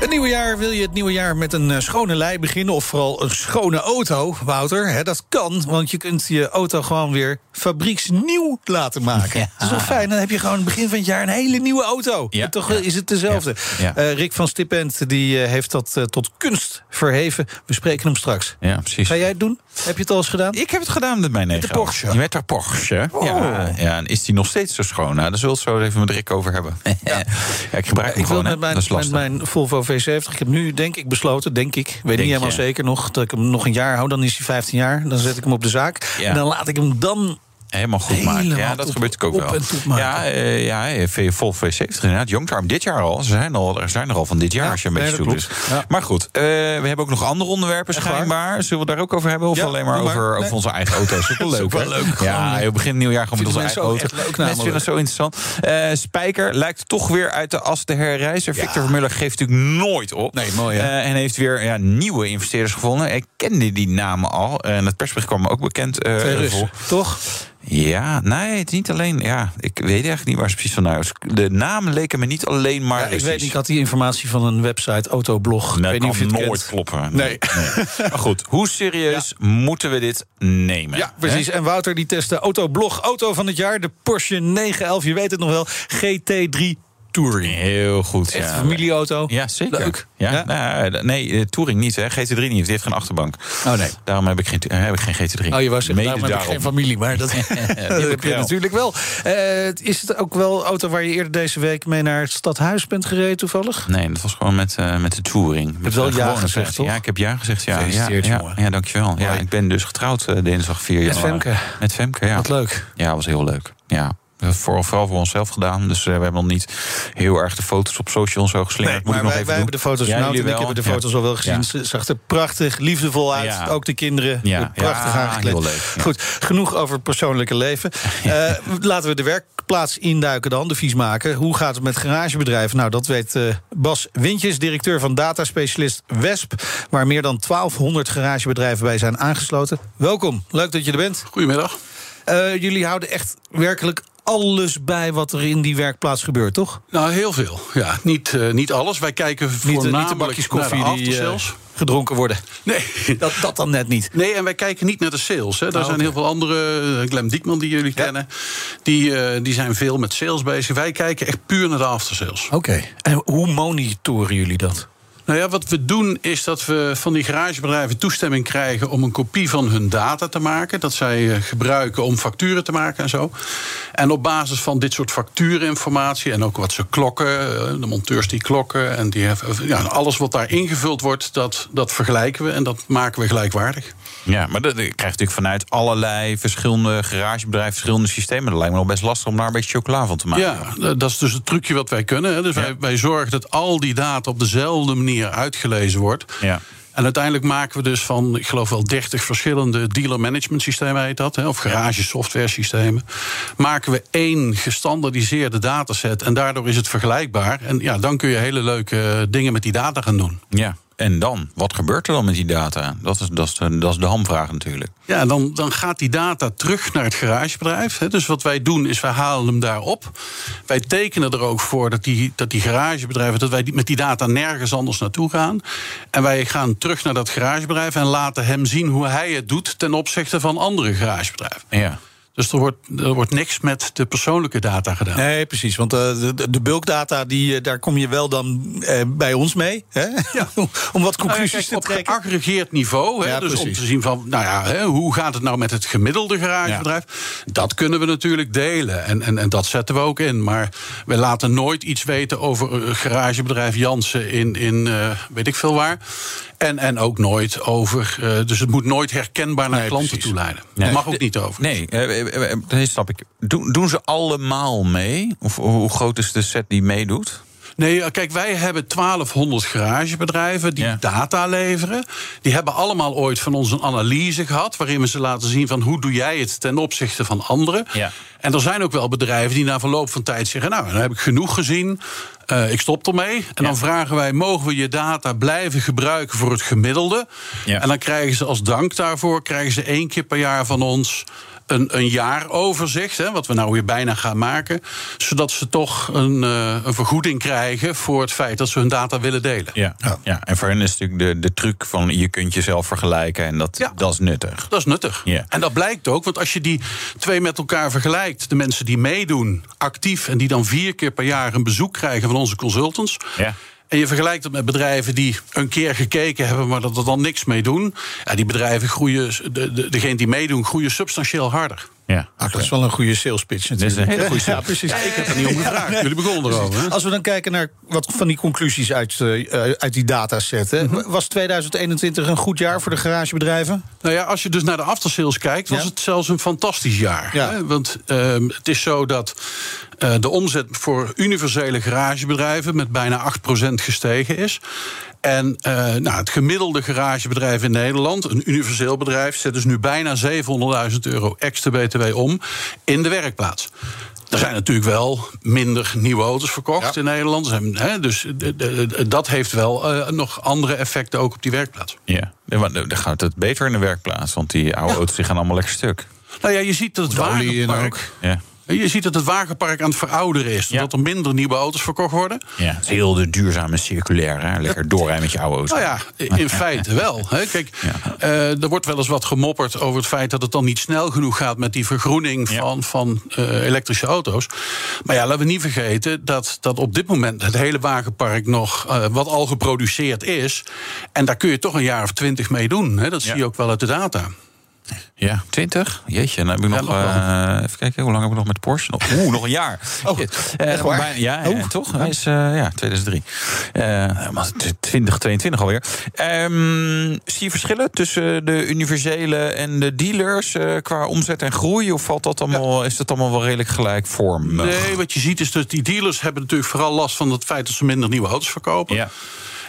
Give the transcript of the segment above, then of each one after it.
Het nieuwe jaar wil je het nieuwe jaar met een eh, schone lei beginnen... of vooral een schone auto, Wouter. Hè, dat kan, want je kunt je auto gewoon weer fabrieksnieuw laten maken. Dat is toch fijn? Dan heb je gewoon begin van het jaar een hele nieuwe auto. Ja, En toch ja. is het dezelfde. Ja. Eh, Rick van Stipend die, eh, heeft dat tot kunst verheven. We spreken hem straks. Ja, precies. Ga jij het doen? Heb je het al eens gedaan? Ik heb het gedaan met mijn negen. de Porsche? Met de Porsche. Oh. Ja, ja, en is die nog steeds zo schoon? Nou, daar zullen we het zo even met Rick over hebben. Ja. ik gebruik hem Ik wil gewoon, hè. met mijn, met mijn Volvo V70. Ik heb nu, denk ik, besloten, denk ik, weet niet helemaal je? zeker nog, dat ik hem nog een jaar hou. Dan is hij 15 jaar. Dan zet ik hem op de zaak. Ja. En dan laat ik hem dan Helemaal goed maken. Helemaal Ja, dat op- gebeurt ook op wel. Ja, eh, ja, V- Volvo V70 inderdaad. Youngtarm dit jaar al. Ze zijn, al, er zijn er al van dit jaar, Ja, als je een beetje zoekt. Dus. Ja. Maar goed, eh, we hebben ook nog andere onderwerpen schijnbaar. Zullen we daar ook over hebben? Of Ja, alleen maar over, Nee. over onze eigen auto's? Dat is ook leuk, ook wel hè? leuk. Ja, we beginnen het nieuwjaar gewoon met onze eigen auto. ook leuk Mensen vinden het zo interessant. Eh, Spijker lijkt toch weer uit de as te herreizen. Victor Vermuller geeft natuurlijk nooit op. Nee, mooi? Eh, en heeft weer ja, nieuwe investeerders gevonden. Ik kende die namen al. En het persbericht kwam me ook bekend eh, toch? Ja, nee, het is niet alleen. Ja, ik weet eigenlijk niet waar ze precies van nou is. De namen leken me niet alleen maar. Ja, ik weet niet, ik had die informatie van een website, Autoblog. ik Nee, weet niet of je kan het nooit kent. kloppen. Nee. Maar goed, hoe serieus moeten we dit nemen? Ja, precies. En Wouter die testte Autoblog Auto van het jaar. De Porsche 911, je weet het nog wel. GT3 Touring. Heel goed. Echt ja. familieauto. Ja, zeker. Leuk. Ja? Ja? Nou, eh, nee, eh, Touring niet, hè. GT3 niet. Die heeft geen achterbank. Oh nee. Daarom heb ik geen, eh, heb ik geen GT3. Oh, je was Mede daarom heb ik daarom. geen familie, maar dat, dat heb je wel. natuurlijk wel. Is het ook wel auto waar je eerder deze week mee naar het stadhuis bent gereden toevallig? Nee, dat was gewoon met, met de touring. Met wel de ja gezegd, toch? Ja, ik heb ja gezegd. Ja, ja, Gefeliciteerd, ja, jongen. ja, dankjewel. Ja, ik ben dus getrouwd eh, dinsdag 4 Met januari. Femke. Met Femke, ja. Wat leuk. Ja, was heel leuk. Ja. Het voor, vooral voor onszelf gedaan. Dus eh, we hebben nog niet heel erg de foto's op social zo geslingerd. Moet maar ik nog wij, even wij doen. hebben de foto's Ja, en jullie ik hebben de Ja. foto's al wel gezien. Ja. Ze zag er prachtig, liefdevol uit. Ja. Ook de kinderen. Prachtig Ja, aangekleed. heel leuk, ja. Goed, genoeg over het persoonlijke leven. Eh, laten we de werkplaats induiken dan, de vies maken. Hoe gaat het met garagebedrijven? Nou, dat weet eh, Bas Wintjes, directeur van dataspecialist Wesp... waar meer dan 1200 garagebedrijven bij zijn aangesloten. Welkom, leuk dat je er bent. Goedemiddag. Eh, jullie houden echt werkelijk alles bij wat er in die werkplaats gebeurt, toch? Nou, heel veel. Ja, niet, eh, niet alles. Wij kijken Niet, de- voornamelijk niet de bakjes koffie naar de die eh, gedronken worden. Nee. Dat, dat dan net niet. Nee, en wij kijken niet naar de sales. Hè. Daar Ah, zijn heel veel andere, eh, Glenn Diekman die jullie kennen... Die, eh, die zijn veel met sales bezig. Wij kijken echt puur naar de aftersales. Oké. En hoe monitoren jullie dat? Nou ja, wat we doen is dat we van die garagebedrijven toestemming krijgen om een kopie van hun data te maken. Dat zij eh, gebruiken om facturen te maken en zo. En op basis van dit soort factuurinformatie en ook wat ze klokken, eh, de monteurs die klokken en die hebben, ja, alles wat daar ingevuld wordt, dat, dat vergelijken we en dat maken we gelijkwaardig. Ja, maar dat, dat krijg je natuurlijk vanuit allerlei verschillende garagebedrijven, verschillende systemen. Dat lijkt me nog best lastig om daar een beetje chocola van te maken. Ja, dat is dus het trucje wat wij kunnen. Hè. Dus wij, wij zorgen dat al die data op dezelfde manier uitgelezen wordt. Ja. En uiteindelijk maken we dus van, ik geloof wel 30 verschillende dealer management systemen heet dat, of garage software systemen. Maken we één gestandardiseerde dataset en daardoor is het vergelijkbaar. En ja, dan kun je hele leuke dingen met die data gaan doen. Ja. En dan? Wat gebeurt er dan met die data? Dat is, dat is, de, dat is de hamvraag natuurlijk. Ja, dan, dan gaat die data terug naar het garagebedrijf. Dus wat wij doen is wij halen hem daar op. Wij tekenen er ook voor dat die, dat die garagebedrijven... dat wij met die data nergens anders naartoe gaan. En wij gaan terug naar dat garagebedrijf... en laten hem zien hoe hij het doet ten opzichte van andere garagebedrijven. Ja. Dus er wordt, er wordt niks met de persoonlijke data gedaan. Nee, precies. Want uh, de, de bulkdata, die, uh, daar kom je wel dan uh, bij ons mee. Hè? Ja. om wat conclusies nou ja, kijk, te trekken. Op geaggregeerd niveau. Hè? Ja, dus precies. om te zien van, nou ja, hè, hoe gaat het nou met het gemiddelde garagebedrijf? Dat kunnen we natuurlijk delen. En, en, en dat zetten we ook in. Maar we laten nooit iets weten over garagebedrijf Jansen in, in weet ik veel waar. En, en ook nooit over. dus het moet nooit herkenbaar naar nee, klanten toe leiden. Nee. Dat mag ook niet over. Nee, dat snap ik. Doen, doen ze allemaal mee? Of hoe groot is de set die meedoet? Nee, kijk, wij hebben 1200 garagebedrijven die ja. data leveren. Die hebben allemaal ooit van ons een analyse gehad... waarin we ze laten zien van hoe doe jij het ten opzichte van anderen. Ja. En er zijn ook wel bedrijven die na verloop van tijd zeggen... nou, dan heb ik genoeg gezien, uh, ik stop ermee. En ja. dan vragen wij, mogen we je data blijven gebruiken voor het gemiddelde? En dan krijgen ze als dank daarvoor... krijgen ze één keer per jaar van ons een, een jaaroverzicht, hè, wat we nou weer bijna gaan maken, zodat ze toch een, uh, een vergoeding krijgen voor het feit dat ze hun data willen delen. Ja, ja. ja. en voor hen is natuurlijk de, de truc van je kunt jezelf vergelijken en dat, ja. dat is nuttig. Dat is nuttig. Ja. En dat blijkt ook, want als je die twee met elkaar vergelijkt, de mensen die meedoen actief en die dan vier keer per jaar een bezoek krijgen van onze consultants. Ja. En je vergelijkt het met bedrijven die een keer gekeken hebben, maar dat er dan niks mee doen. Die bedrijven groeien, de, de, degenen die meedoen, groeien substantieel harder. Ja, ah, dat is wel een goede sales pitch. Dat is een hele goede ja, precies. Ja, ik heb er niet om gevraagd. Jullie begonnen erover. Hè? Als we dan kijken naar wat van die conclusies uit, uh, uit die dataset. Mm -hmm. Was 2021 een goed jaar voor de garagebedrijven? Nou ja, als je dus naar de aftersales kijkt, was ja. het zelfs een fantastisch jaar. Ja. Hè? Want uh, het is zo dat uh, de omzet voor universele garagebedrijven met bijna 8% gestegen is. En uh, nou, het gemiddelde garagebedrijf in Nederland, een universeel bedrijf, zet dus nu bijna 700.000 euro extra BTW om in de werkplaats. Er zijn natuurlijk wel minder nieuwe auto's verkocht ja. in Nederland. Dus de, dat heeft wel uh, nog andere effecten ook op die werkplaats. Ja, dan gaat het beter in de werkplaats, want die oude ja. auto's die gaan allemaal lekker stuk. Nou ja, je ziet dat het wagenpark... Ja. Je ziet dat het wagenpark aan het verouderen is. Ja. Dat er minder nieuwe auto's verkocht worden. Ja, heel de duurzame circulair. Hè? Lekker doorrijden met je oude auto. Nou ja, in feite wel. Hè? Kijk, ja. uh, er wordt wel eens wat gemopperd over het feit dat het dan niet snel genoeg gaat met die vergroening van, ja. van uh, elektrische auto's. Maar ja, laten we niet vergeten dat, dat op dit moment het hele wagenpark nog uh, wat al geproduceerd is. En daar kun je toch een jaar of twintig mee doen. Hè? Dat zie je ook wel uit de data. Ja, 20? Jeetje, dan heb ik nog. Ja, nog uh, even kijken, hoe lang heb ik nog met Porsche? Nog, Oeh, nog een jaar. Oh, uh? Bijna, ja, oh. ja, toch? Hij is, uh, ja, 2003. Uh, 2022 alweer. Um, zie je verschillen tussen de universele en de dealers qua omzet en groei? Of valt dat allemaal, ja. is dat allemaal wel redelijk gelijkvormig? Nee, wat je ziet is dat die dealers hebben natuurlijk vooral last van het feit dat ze minder nieuwe auto's verkopen. Ja.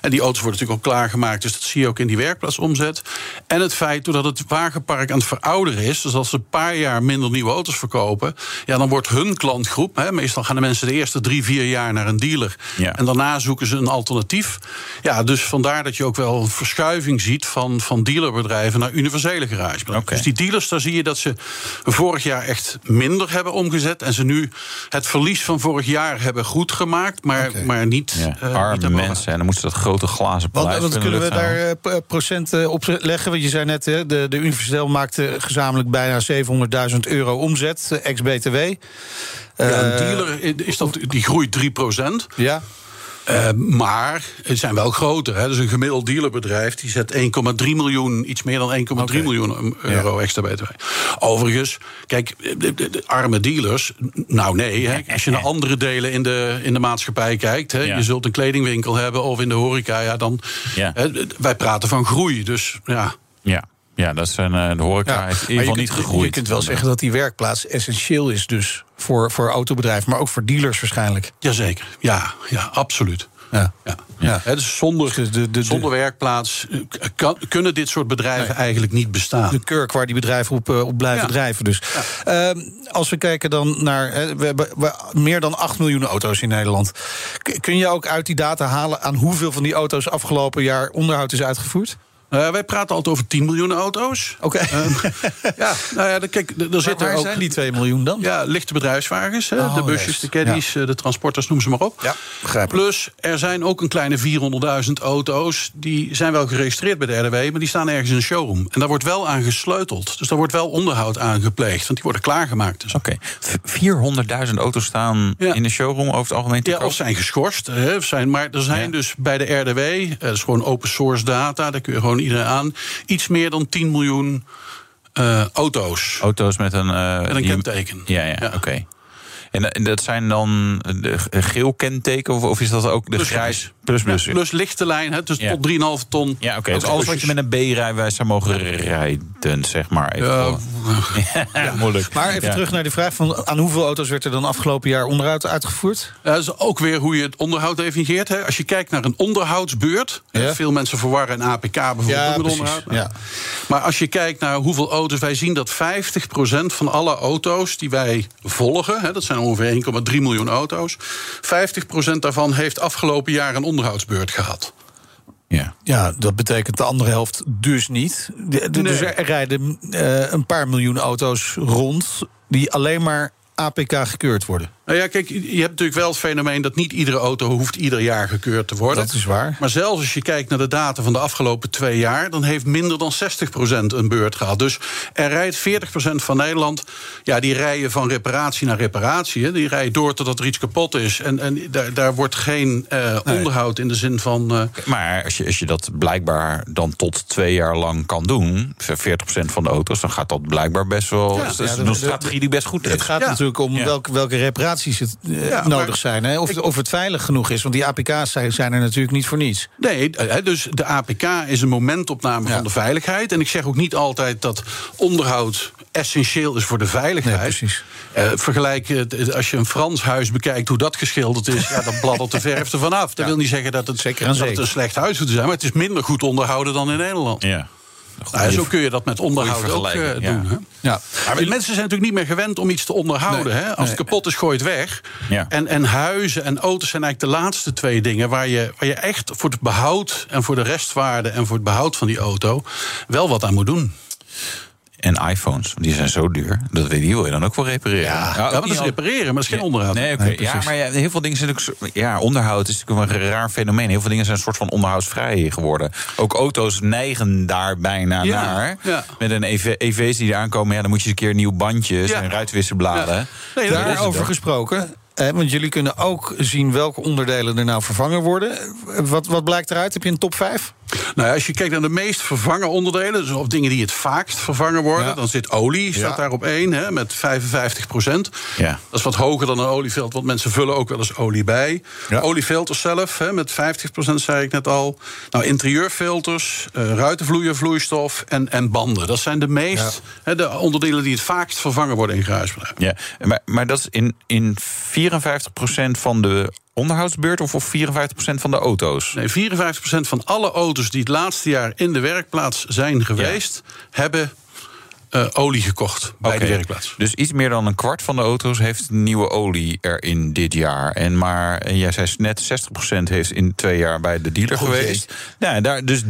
En die auto's worden natuurlijk al klaargemaakt. Dus dat zie je ook in die werkplaatsomzet. En het feit doordat het wagenpark aan het verouderen is. Dus als ze een paar jaar minder nieuwe auto's verkopen. Ja, dan wordt hun klantgroep. Hè, meestal gaan de mensen de eerste drie, vier jaar naar een dealer. Ja. En daarna zoeken ze een alternatief. Ja, dus vandaar dat je ook wel een verschuiving ziet van, van dealerbedrijven naar universele garagebedrijven. Okay. Dus die dealers, daar zie je dat ze vorig jaar echt minder hebben omgezet. En ze nu het verlies van vorig jaar hebben goed gemaakt. Maar, okay. maar niet. Ja, uh, arme niet mensen. En dan moeten ze dat grote glazen Wat, wat kunnen we daar uh, procenten op leggen? Want je zei net, de, de Universeel maakte gezamenlijk bijna 700.000 euro omzet, ex-BTW. Ja, een dealer is dat, die groeit 3% Ja. Uh, maar het zijn wel groter. Hè. Dus een gemiddeld dealerbedrijf die zet 1,3 miljoen, iets meer dan 1,3 okay. miljoen euro ja. extra btw. Overigens, kijk, de, de, de, arme dealers, nou nee. Hè. Als je naar andere delen in de, in de maatschappij kijkt, hè, ja. je zult een kledingwinkel hebben of in de horeca, ja, dan. Ja. Hè, wij praten van groei. Dus ja. Ja. Ja, dat is een, de horeca ja, heeft in ieder geval niet gegroeid. Je kunt wel zeggen dat die werkplaats essentieel is dus voor, voor autobedrijven, maar ook voor dealers waarschijnlijk. Jazeker, ja, ja absoluut. Ja. Ja. Ja. He, dus zonder, de, de, de, zonder werkplaats kan, kunnen dit soort bedrijven nee. eigenlijk niet bestaan. De kurk waar die bedrijven op, op blijven ja. drijven. Dus. Ja. Uh, als we kijken dan naar. He, we hebben we, meer dan 8 miljoen auto's in Nederland. Kun je ook uit die data halen aan hoeveel van die auto's afgelopen jaar onderhoud is uitgevoerd? Nou wij praten altijd over 10 miljoen auto's. Oké. Ehm, ja, nou ja, kijk, er zitten waar ook... zijn die 2 miljoen dan? Ja, lichte bedrijfswagens. Hè, Oh, de busjes, de caddies, eh, de transporters, noem ze maar op. Ja, begrijp ik. Plus, er zijn ook een kleine 400.000 auto's... die zijn wel geregistreerd bij de RDW... maar die staan ergens in een showroom. En daar wordt wel aan gesleuteld. Dus daar wordt wel onderhoud aan gepleegd. Want die worden klaargemaakt. Dus. Oké. V- 400.000 auto's staan Ja. in de showroom over het algemeen te Ja, of zijn geschorst. Hè, of zijn, maar er zijn dus bij de RDW, eh, dat is gewoon open source data, daar kun je gewoon iedereen aan, iets meer dan 10 miljoen eh, auto's. Auto's met een... eh, Met een die- kenteken. Ja, ja, Ja. oké. En, en dat zijn dan de g- geel kenteken of, of is dat ook de Plus grijs? Plus, plus. Ja, plus lichte lijn, hè, dus Ja. tot 3,5 ton. Ja, oké. Dus alles wat je met een B-rijwijs zou mogen rijden, zeg maar. Even Ja, moeilijk. Maar even Ja. terug naar die vraag van aan hoeveel auto's werd er dan afgelopen jaar onderhoud uitgevoerd? Ja, dat is ook weer hoe je het onderhoud definieert. Hè. Als je kijkt naar een onderhoudsbeurt. Veel mensen verwarren een APK bijvoorbeeld met precies. onderhoud. Ja. Maar als je kijkt naar hoeveel auto's. Wij zien dat 50% van alle auto's die wij volgen. Hè, dat zijn ongeveer 1,3 miljoen auto's. 50% daarvan heeft afgelopen jaar een onderhoudsbeurt gehad. Ja. Ja, dat betekent de andere helft dus niet. De- de- Dus er rijden eh, een paar miljoen auto's rond die alleen maar APK gekeurd worden. Nou ja, kijk, je hebt natuurlijk wel het fenomeen dat niet iedere auto hoeft ieder jaar gekeurd te worden. Dat is waar. Maar zelfs als je kijkt naar de data van de afgelopen twee jaar, dan heeft minder dan 60% een beurt gehad. Dus er rijdt 40% van Nederland, ja, die rijden van reparatie naar reparatie. Hè. Die rijden door totdat er iets kapot is. En, en daar, daar wordt geen eh, onderhoud in de zin van. eh, Maar als je, als je dat blijkbaar dan tot twee jaar lang kan doen, 40% van de auto's, dan gaat dat blijkbaar best wel. Ja. dat is een de- strategie die best goed is. Het gaat Ja. natuurlijk om Ja. welke, welke het eh, Ja, nodig maar- zijn. Hè? Of, of het veilig genoeg is. Want die APK's zijn, zijn er natuurlijk niet voor niets. Nee, dus de APK is een momentopname Ja. van de veiligheid. En ik zeg ook niet altijd dat onderhoud essentieel is voor de veiligheid. Nee, precies. Eh, vergelijk het, als je een Frans huis bekijkt hoe dat geschilderd is, ja, dan bladdert de verf er vanaf. Dat wil niet zeggen dat het, Zeker dat het een slecht huis te zijn, maar het is minder goed onderhouden dan in Nederland. Ja. Nou, zo kun je dat met onderhoud ook eh, ja. doen. Hè? Ja. Maar mensen zijn natuurlijk niet meer gewend om iets te onderhouden. Nee, hè? Als nee. het kapot is, gooi het weg. Ja. En, en huizen en auto's zijn eigenlijk de laatste twee dingen... Waar je, waar je echt voor het behoud en voor de restwaarde... en voor het behoud van die auto wel wat aan moet doen. En iPhones, die zijn zo duur. Dat die wil je dan ook wel repareren. Ja, Ja, maar dat niet is al- repareren, maar dat is geen onderhoud. Nee, ja, maar ja, heel veel dingen zijn ook. Ja, onderhoud is natuurlijk een raar fenomeen. Heel veel dingen zijn een soort van onderhoudsvrij geworden. Ook auto's neigen daar bijna Ja, naar. ja. Met een EV, EV's die eraan komen, ja, dan moet je eens een keer nieuw bandjes en ruitwisselbladen. Nee, Daarover gesproken. eh, want jullie kunnen ook zien welke onderdelen er nou vervangen worden. Wat, wat blijkt eruit? Heb je een top 5? Nou ja, als je kijkt naar de meest vervangen onderdelen, dus of dingen die het vaakst vervangen worden, Ja. dan zit olie, staat Ja. daar op één, hè, met 55 procent. Ja. Dat is wat hoger dan een olieveld, want mensen vullen ook wel eens olie bij. Oliefilters zelf, hè, met 50 procent zei ik net al. Nou, interieurfilters, eh ruitenvloeier, vloeistof en, en banden. Dat zijn de meest, hè, de onderdelen die het vaakst vervangen worden in garagebedrijven. Ja, maar, maar dat is in, in 54% van de onderhoudsbeurt of, of 54% van de auto's? Nee, 54% van alle auto's die het laatste jaar in de werkplaats zijn geweest, hebben eh, olie gekocht bij de werkplaats. Dus iets meer dan een kwart van de auto's heeft nieuwe olie erin dit jaar. En maar, en jij zei net, 60% heeft in twee jaar bij de dealer geweest. Ja, daar, dus 30%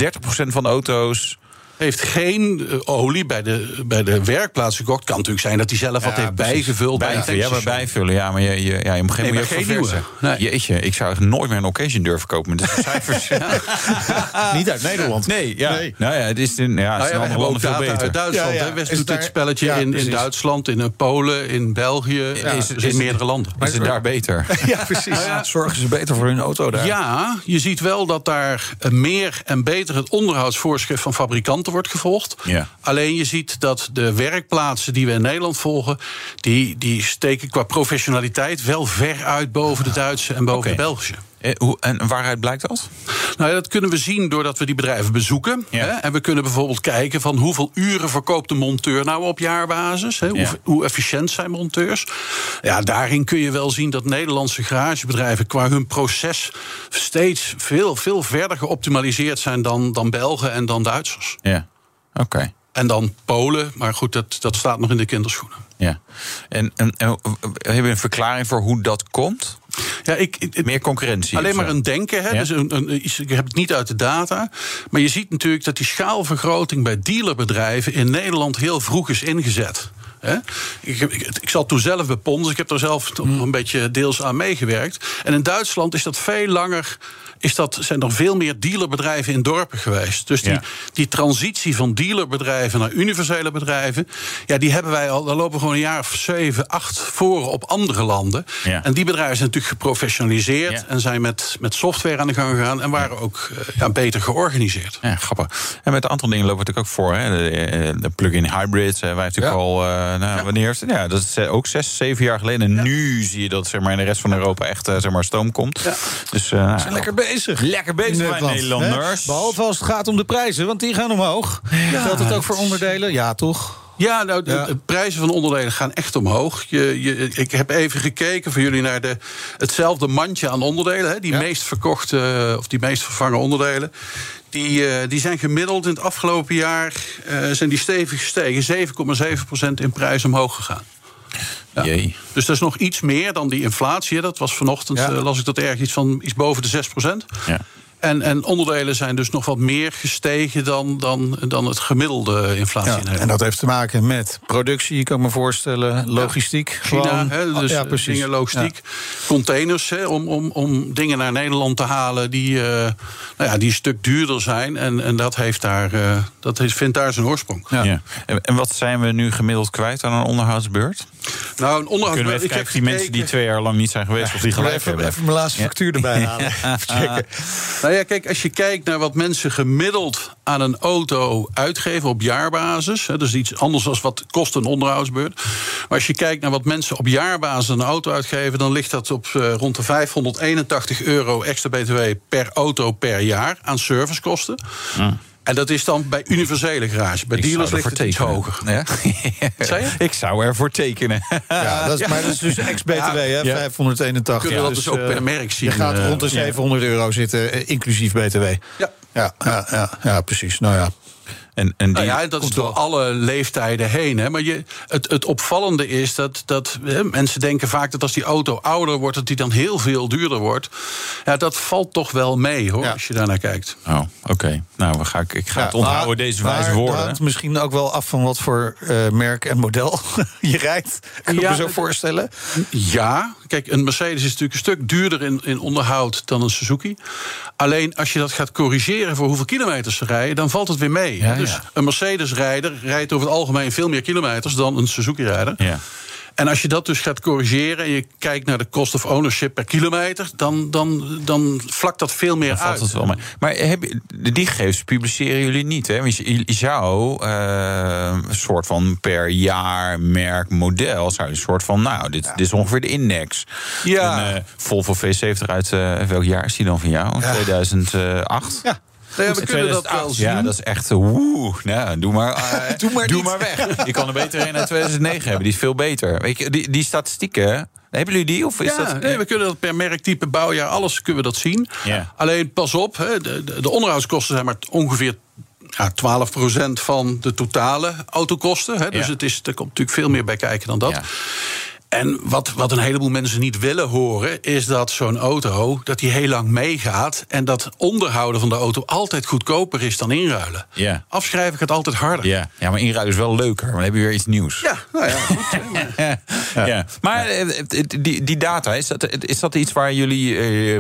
van de auto's. Heeft geen eh, olie bij de, bij de werkplaats gekocht. Kan natuurlijk zijn dat hij zelf wat heeft precies. bijgevuld. bij ja, maar bijvullen. Ja, maar je, je, ja, je moet geen, Nee, moet je maar ook geen nieuwe. Nee. Jeetje, ik zou echt nooit meer een occasion durven kopen met deze cijfers. Niet uit Nederland. Nee, ja. Nee. Nou ja, het is in, ja, het Nou is ja, landen veel beter. uit Duitsland. Ja. West Is doet dit spelletje ja, in, in. Duitsland, in eh, Polen, in België. Ja, Is- dus is- in meerdere landen. Is het daar beter? Ja, precies. Zorgen ze beter voor hun auto daar? Ja, je ziet wel dat daar meer en beter het onderhoudsvoorschrift van fabrikanten wordt gevolgd. Ja. Alleen je ziet dat de werkplaatsen die we in Nederland volgen, die, die steken qua professionaliteit wel ver uit boven de Duitse en boven de Belgische. Eh, en waaruit blijkt dat? Nou ja, dat kunnen we zien doordat we die bedrijven bezoeken. Ja. Hè? En we kunnen bijvoorbeeld kijken van hoeveel uren verkoopt de monteur nou op jaarbasis. Hè? Hoe, Ja. hoe efficiënt zijn monteurs? Ja, daarin kun je wel zien dat Nederlandse garagebedrijven qua hun proces steeds veel, veel verder geoptimaliseerd zijn dan, dan Belgen en dan Duitsers. Ja, oké. En dan Polen, maar goed, dat, dat staat nog in de kinderschoenen. Ja. En, en, en hebben we een verklaring voor hoe dat komt? Ja, ik, ik- Meer concurrentie. Alleen maar een denken. Hè? Ja? Dus een, een, ik heb het niet uit de data. Maar je ziet natuurlijk dat die schaalvergroting bij dealerbedrijven in Nederland heel vroeg is ingezet. Hè? Ik, ik, ik zat toen zelf bij Pons. Ik heb daar zelf toch Mm. een beetje deels aan meegewerkt. En in Duitsland is dat veel langer. Is dat, zijn er veel meer dealerbedrijven in dorpen geweest. Dus die, Ja. die transitie van dealerbedrijven naar universele bedrijven. Ja, die hebben wij al. Daar lopen we gewoon een jaar of zeven, acht voor op andere landen. Ja. En die bedrijven zijn natuurlijk geprofessionaliseerd. Ja. En zijn met, met software aan de gang gegaan. En waren ook eh, ja, beter georganiseerd. Ja, grappig. En met een aantal dingen lopen we natuurlijk ook voor. Hè? De, eh, de plug-in hybrids. wij natuurlijk Ja. al, eh, nou, wanneer is het? Ja, dat is eh, ook zes, zeven jaar geleden. En nu zie je dat zeg maar, in de rest van Europa echt eh, zeg maar, stoom komt. Ja. Dus, eh, nou, zijn lekker bezig. Lekker bezig, Nederlanders. hè? Behalve als het gaat om de prijzen, want die gaan omhoog. Geldt het ook voor onderdelen? Ja, toch? Ja, nou, de, prijzen van onderdelen gaan echt omhoog. Je, je, ik heb even gekeken voor jullie naar de, hetzelfde mandje aan onderdelen. Hè, die Ja. meest verkochte eh, of die meest vervangen onderdelen. Die, eh, die zijn gemiddeld in het afgelopen jaar eh, zijn die stevig gestegen. 7,7% in prijs omhoog gegaan. Ja. Jee. Dus dat is nog iets meer dan die inflatie. Dat was vanochtend, Ja. eh, las ik dat erg, iets van iets boven de 6%. Ja. En, en onderdelen zijn dus nog wat meer gestegen dan, dan, dan het gemiddelde inflatie Ja, in Nederland. en dat heeft te maken met productie, kan ik me voorstellen, logistiek. China, gewoon. hè, dus ja, eh, precies. dingen logistiek. Containers hè, om, om, om dingen naar Nederland te halen die, eh, nou ja, die een stuk duurder zijn. En, en dat, heeft daar, eh, dat heeft, vindt daar zijn oorsprong. Ja. Ja. En, en wat zijn we nu gemiddeld kwijt aan een onderhoudsbeurt? Nou, een onderhoud. Kunnen we even ik heb kijken of die mensen die twee jaar lang niet zijn geweest... of die gelijk even, hebben? even mijn laatste factuur erbij halen. Even checken. Nou ja, kijk, als je kijkt naar wat mensen gemiddeld aan een auto uitgeven op jaarbasis. Hè, dat is iets anders dan wat kost een onderhoudsbeurt. Maar als je kijkt naar wat mensen op jaarbasis aan een auto uitgeven, dan ligt dat op eh, rond de 581 euro extra BTW per auto per jaar aan servicekosten. En dat is dan bij universele garage. Bij Ik dealers ligt het iets tekenen. hoger. Ja? Zei je? Ik zou ervoor tekenen. Ja, dat is, maar dat is dus ex-BTW, hè? Ja. 581. Kunnen we dat dus ook eh, per merk zien, Je gaat eh, rond de 700 euro zitten, eh, inclusief BTW. Ja. Ja, ja, ja, ja, precies. Nou ja. En, en die, Nou ja, dat is door alle leeftijden heen. Hè. Maar je, het, het opvallende is dat, dat hè, mensen denken vaak dat als die auto ouder wordt, dat die dan heel veel duurder wordt. Ja, dat valt toch wel mee hoor, Ja. als je daarnaar kijkt. Oh, oké. Nou, we gaan, ik ga Ja, het onthouden, maar- deze wijze het woorden. hangt misschien ook wel af van wat voor eh, merk en model je rijdt. Kan ik Ja, me zo het- voorstellen. Ja, kijk, een Mercedes is natuurlijk een stuk duurder in, in onderhoud dan een Suzuki. Alleen als je dat gaat corrigeren voor hoeveel kilometers ze rijden, dan valt het weer mee. Dus een Mercedes-rijder rijdt over het algemeen veel meer kilometers dan een Suzuki-rijder. Ja. En als je dat dus gaat corrigeren en je kijkt naar de cost of ownership per kilometer, dan, dan, dan vlakt dat veel meer uit. het wel mee. Maar heb, die gegevens publiceren jullie niet, hè? Want je, je zou eh, een soort van per jaar, merk, model... zou je een soort van, nou, dit, dit is ongeveer de index. Ja. Een eh, Volvo V70 uit, eh, welk jaar is die dan van jou? 2008? Ja. Nee, we kunnen dat 2008. wel zien. Ja, dat is echt, woe, nou, doe maar, eh, Doe maar niet. weg. Je kan er beter een uit 2009 hebben, die is veel beter. Weet je, die, die statistieken, hebben jullie die? Of is ja, dat, nee, we kunnen dat per merktype, bouwjaar, alles kunnen we dat zien. Ja. Alleen pas op, hè, de, de, de onderhoudskosten zijn maar ongeveer ja, 12% van de totale autokosten. Hè, dus Ja. het is, er komt natuurlijk veel meer bij kijken dan dat. Ja. En wat, wat een heleboel mensen niet willen horen, is dat zo'n auto dat die heel lang meegaat. En dat onderhouden van de auto altijd goedkoper is dan inruilen. Ja. Afschrijven gaat altijd harder. Ja, ja, maar inruilen is wel leuker, want dan heb je weer iets nieuws. Ja, nou ja, goed. maar- Ja. ja. Maar eh, die, die data, is dat, is dat iets waar jullie eh,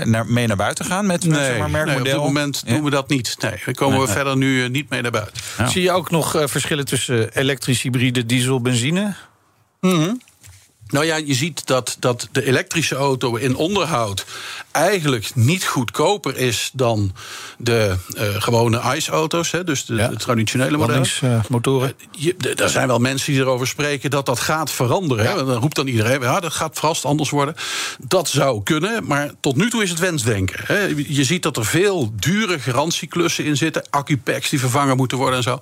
eh, naar, mee naar buiten gaan met, zeg maar, Nee, merkmodel? nee, op dit moment Ja? doen we dat niet. Nee, daar komen we verder nu eh, niet mee naar buiten. Ja. Zie je ook nog eh, verschillen tussen elektrisch, hybride, diesel, benzine? Nou ja, je ziet dat, dat de elektrische auto in onderhoud eigenlijk niet goedkoper is dan de eh, gewone ICE-auto's, dus de, Ja. de traditionele modellen. Landingsmotoren. Je- d- er zijn wel mensen die erover spreken dat dat gaat veranderen. Hè? Dan roept dan iedereen, ja, dat gaat vast anders worden. Dat zou kunnen, maar tot nu toe is het wensdenken. Hè? Je ziet dat er veel dure garantieklussen in zitten. Accupacks die vervangen moeten worden en zo.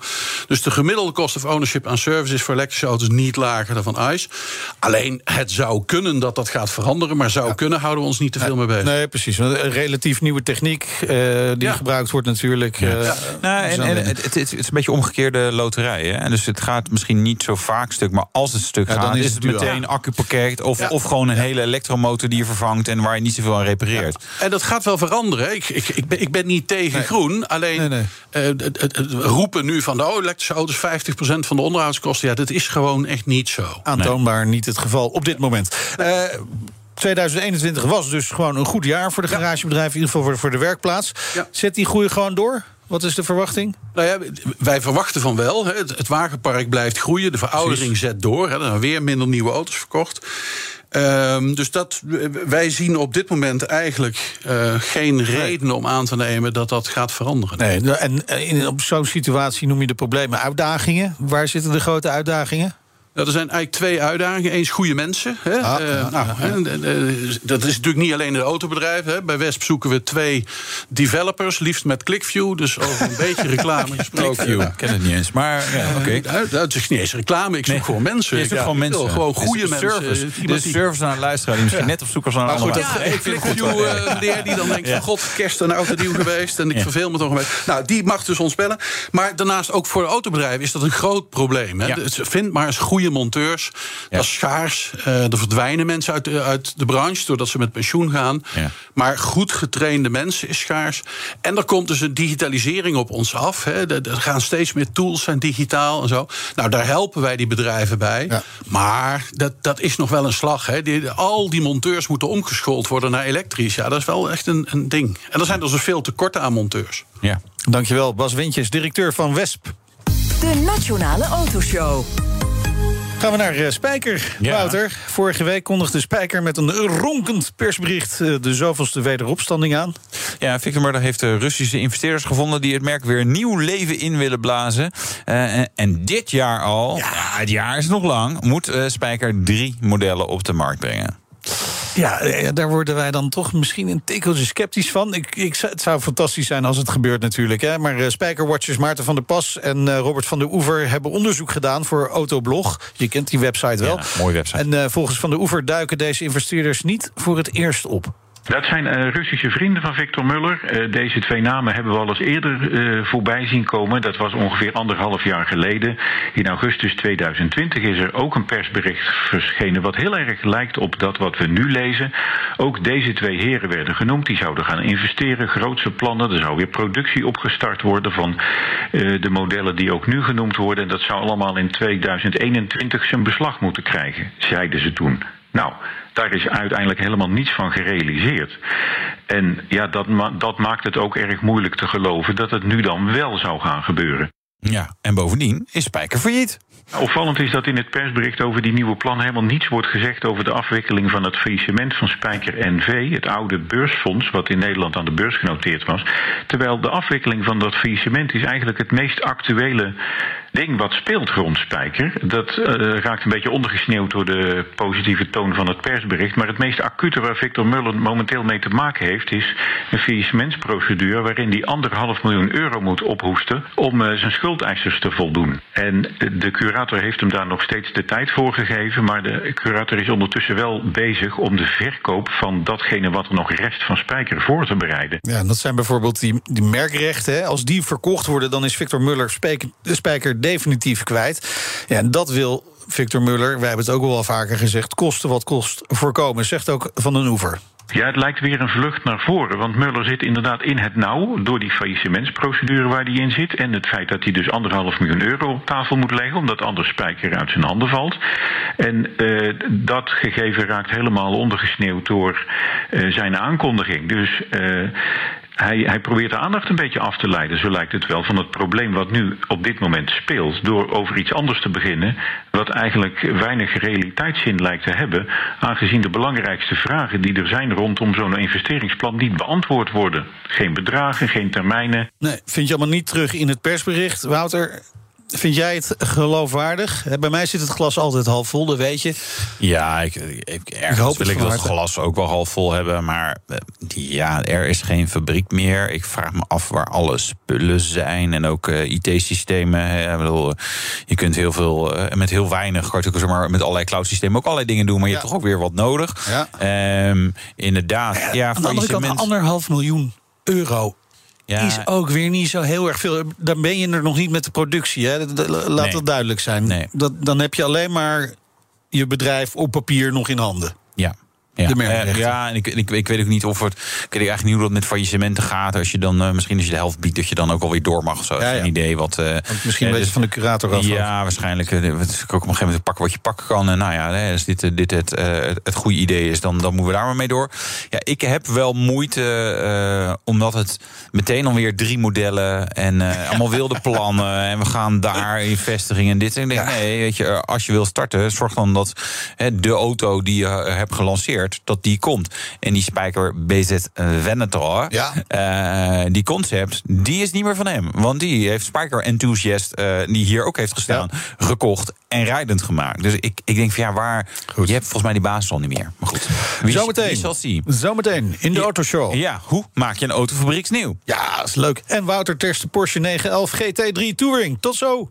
Dus de gemiddelde cost of ownership aan service is voor elektrische auto's niet lager dan van ICE. Alleen, Het zou kunnen dat dat gaat veranderen, maar zou kunnen houden we ons niet te veel mee bezig. Nee, precies. Een relatief nieuwe techniek uh, die ja. gebruikt wordt natuurlijk. Ja. Uh, nou, en, en het, het, het, is een beetje omgekeerde loterij. Hè? En dus het gaat misschien niet zo vaak stuk, maar als het stuk gaat, dan is het meteen accupakket of, of gewoon een hele elektromotor die je vervangt en waar je niet zoveel aan repareert. En dat gaat wel veranderen. Ik, ik, ik, ben, ik ben niet tegen nee. groen, alleen nee, nee. Uh, het, het, het, roepen nu van de oh, elektrische auto's 50% van de onderhoudskosten, ja, dat is gewoon echt niet zo. Aantoonbaar niet het geval op dit moment. Uh, 2021 was dus gewoon een goed jaar voor de garagebedrijven, in ieder geval voor, voor de werkplaats. Zet die groei gewoon door? Wat is de verwachting? Nou ja, wij verwachten van wel. Het, het wagenpark blijft groeien. De veroudering zet door. Er zijn weer minder nieuwe auto's verkocht. Um, dus dat, wij zien op dit moment eigenlijk uh, geen reden om aan te nemen dat dat gaat veranderen. Nee, en in, op zo'n situatie noem je de problemen uitdagingen. Waar zitten de grote uitdagingen? Nou, er zijn eigenlijk twee uitdagingen. Eens goede mensen. Hè. Ah, uh, ja, nou, dat is natuurlijk niet alleen de autobedrijven. Hè. Bij Wesp zoeken we twee developers, liefst met ClickView. Dus over een beetje reclame gesproken. ClickView, ik ken het niet eens. Maar ja, oké. Okay. Uh, dat is niet eens reclame, ik zoek nee. gewoon mensen. Je zoekt gewoon mensen. Gewoon goede mensen. Service. De service naar een luisteraar die misschien net op zoek was naar een andere ja, ClickView, uh, meneer die dan denkt van god, kerst een auto nieuw geweest. En ik verveel me toch een beetje. Nou, die mag dus ons bellen. Maar daarnaast ook voor de autobedrijven is dat een groot probleem. Hè. Vind maar eens goede monteurs. Ja. Dat is schaars. Uh, er verdwijnen mensen uit de, uit de branche doordat ze met pensioen gaan. Ja. Maar goed getrainde mensen is schaars. En er komt dus een digitalisering op ons af. Hè. Er, er gaan steeds meer tools zijn digitaal en zo. Nou, daar helpen wij die bedrijven bij. Ja. Maar dat, dat is nog wel een slag. Hè. Die, al die monteurs moeten omgeschoold worden naar elektrisch. Ja, dat is wel echt een, een ding. En er zijn dus veel tekorten aan monteurs. Ja. Dankjewel, Bas Wintjes, directeur van Wesp. De Nationale Autoshow. Gaan we naar uh, Spijker, ja. Wouter. Vorige week kondigde Spijker met een ronkend persbericht uh, de zoveelste wederopstanding aan. Ja, Victor Murder heeft de Russische investeerders gevonden die het merk weer nieuw leven in willen blazen. Uh, en, en, dit jaar al, ja. ja. het jaar is nog lang, moet Spijker drie modellen op de markt brengen. Ja, daar worden wij dan toch misschien een tikkeltje sceptisch van. Ik, ik, het zou fantastisch zijn als het gebeurt natuurlijk. Hè. Maar uh, Spijkerwatchers Maarten van der Pas en uh, Robert van der Oever... hebben onderzoek gedaan voor Autoblog. Je kent die website wel. Ja, mooie website. En uh, volgens Van der Oever duiken deze investeerders niet voor het eerst op. Dat zijn uh, Russische vrienden van Victor Muller. Uh, deze twee namen hebben we al eens eerder uh, voorbij zien komen. Dat was ongeveer anderhalf jaar geleden. In augustus 2020 is er ook een persbericht verschenen... wat heel erg lijkt op dat wat we nu lezen. Ook deze twee heren werden genoemd. Die zouden gaan investeren, grootse plannen. Er zou weer productie opgestart worden van de modellen die ook nu genoemd worden. En dat zou allemaal in 2021 zijn beslag moeten krijgen, zeiden ze toen. Nou, daar is uiteindelijk helemaal niets van gerealiseerd. En ja, dat, ma dat maakt het ook erg moeilijk te geloven dat het nu dan wel zou gaan gebeuren. Ja, en bovendien is Spijker failliet. Opvallend is dat in het persbericht over die nieuwe plan helemaal niets wordt gezegd over de afwikkeling van het faillissement van Spijker NV, het oude beursfonds wat in Nederland aan de beurs genoteerd was. Terwijl de afwikkeling van dat faillissement is eigenlijk het meest actuele ding wat speelt rond Spijker. Dat uh, raakt een beetje ondergesneeuwd door de positieve toon van het persbericht. Maar het meest acute waar Victor Muller momenteel mee te maken heeft, is een faillissementsprocedure waarin hij anderhalf miljoen euro moet ophoesten om uh, zijn schuldeisers te voldoen. En de curator heeft hem daar nog steeds de tijd voor gegeven. Maar de curator is ondertussen wel bezig om de verkoop van datgene wat er nog rest van Spijker voor te bereiden. Ja, dat zijn bijvoorbeeld die, die merkrechten. Als die verkocht worden, dan is Victor Muller Spijker definitief kwijt. Ja, en dat wil Victor Muller, wij hebben het ook wel vaker gezegd, kosten wat kost voorkomen, zegt ook Van den Oever. Ja, het lijkt weer een vlucht naar voren. Want Muller zit inderdaad in het nauw door die faillissementsprocedure waar hij in zit. En het feit dat hij dus anderhalf miljoen euro op tafel moet leggen, omdat anders spijker uit zijn handen valt. En uh, dat gegeven raakt helemaal ondergesneeuwd door uh, zijn aankondiging. Dus uh, hij, hij, probeert de aandacht een beetje af te leiden, zo lijkt het wel, van het probleem wat nu op dit moment speelt. Door over iets anders te beginnen, wat eigenlijk weinig realiteitszin lijkt te hebben, aangezien de belangrijkste vragen die er zijn rondom zo'n investeringsplan niet beantwoord worden. Geen bedragen, geen termijnen. Nee, vind je allemaal niet terug in het persbericht, Wouter? Vind jij het geloofwaardig? Bij mij zit het glas altijd half vol, dat weet je. Ja, ik, ik, ergens hoop wil ik dat glas ook wel half vol hebben. Maar eh, ja, er is geen fabriek meer. Ik vraag me af waar alle spullen zijn. En ook uh, IT-systemen. Je kunt heel veel, uh, met heel weinig, maar, met allerlei cloud-systemen ook allerlei dingen doen. Maar je hebt toch ook weer wat nodig. Ja. Um, inderdaad. Ja, ja, aan de andere kant anderhalf miljoen euro ja. is ook weer niet zo heel erg veel. Dan ben je er nog niet met de productie. Hè? Laat dat duidelijk zijn. Nee. Dat, dan heb je alleen maar je bedrijf op papier nog in handen. Ja. Ja, uh, ja en ik, ik, ik, weet ook niet of het. Ik weet eigenlijk niet hoe dat met faillissementen gaat. Als je dan uh, misschien als je de helft biedt, dat je dan ook alweer door mag. Zo. Ja, Geen idee wat. Uh, misschien een beetje dus van de curator af. Ja, waarschijnlijk. Het is ook op een gegeven moment pakken wat je pakken kan. En nou ja, als dit, dit het, het goede idee is, dan, dan moeten we daar maar mee door. Ja, ik heb wel moeite, omdat het meteen alweer drie modellen en allemaal wilde plannen. en we gaan daar in vestigingen en dit. En ik denk, nee, weet je, als je wil starten, zorg dan dat de auto die je hebt gelanceerd dat die komt. En die spijker BZ Venator, ja. Uh, die concept, die is niet meer van hem. Want die heeft Spijker Enthusiast, uh, die hier ook heeft gestaan, gekocht en rijdend gemaakt. Dus ik, ik denk van ja, waar. Goed. Je hebt volgens mij die basis al niet meer. Maar goed. Wie, Zometeen. Wie zal zien? Zometeen in de Autoshow. Ja, hoe maak je een auto fabrieksnieuw? Ja, is leuk. En Wouter Terste Porsche 911 GT3 Touring. Tot zo.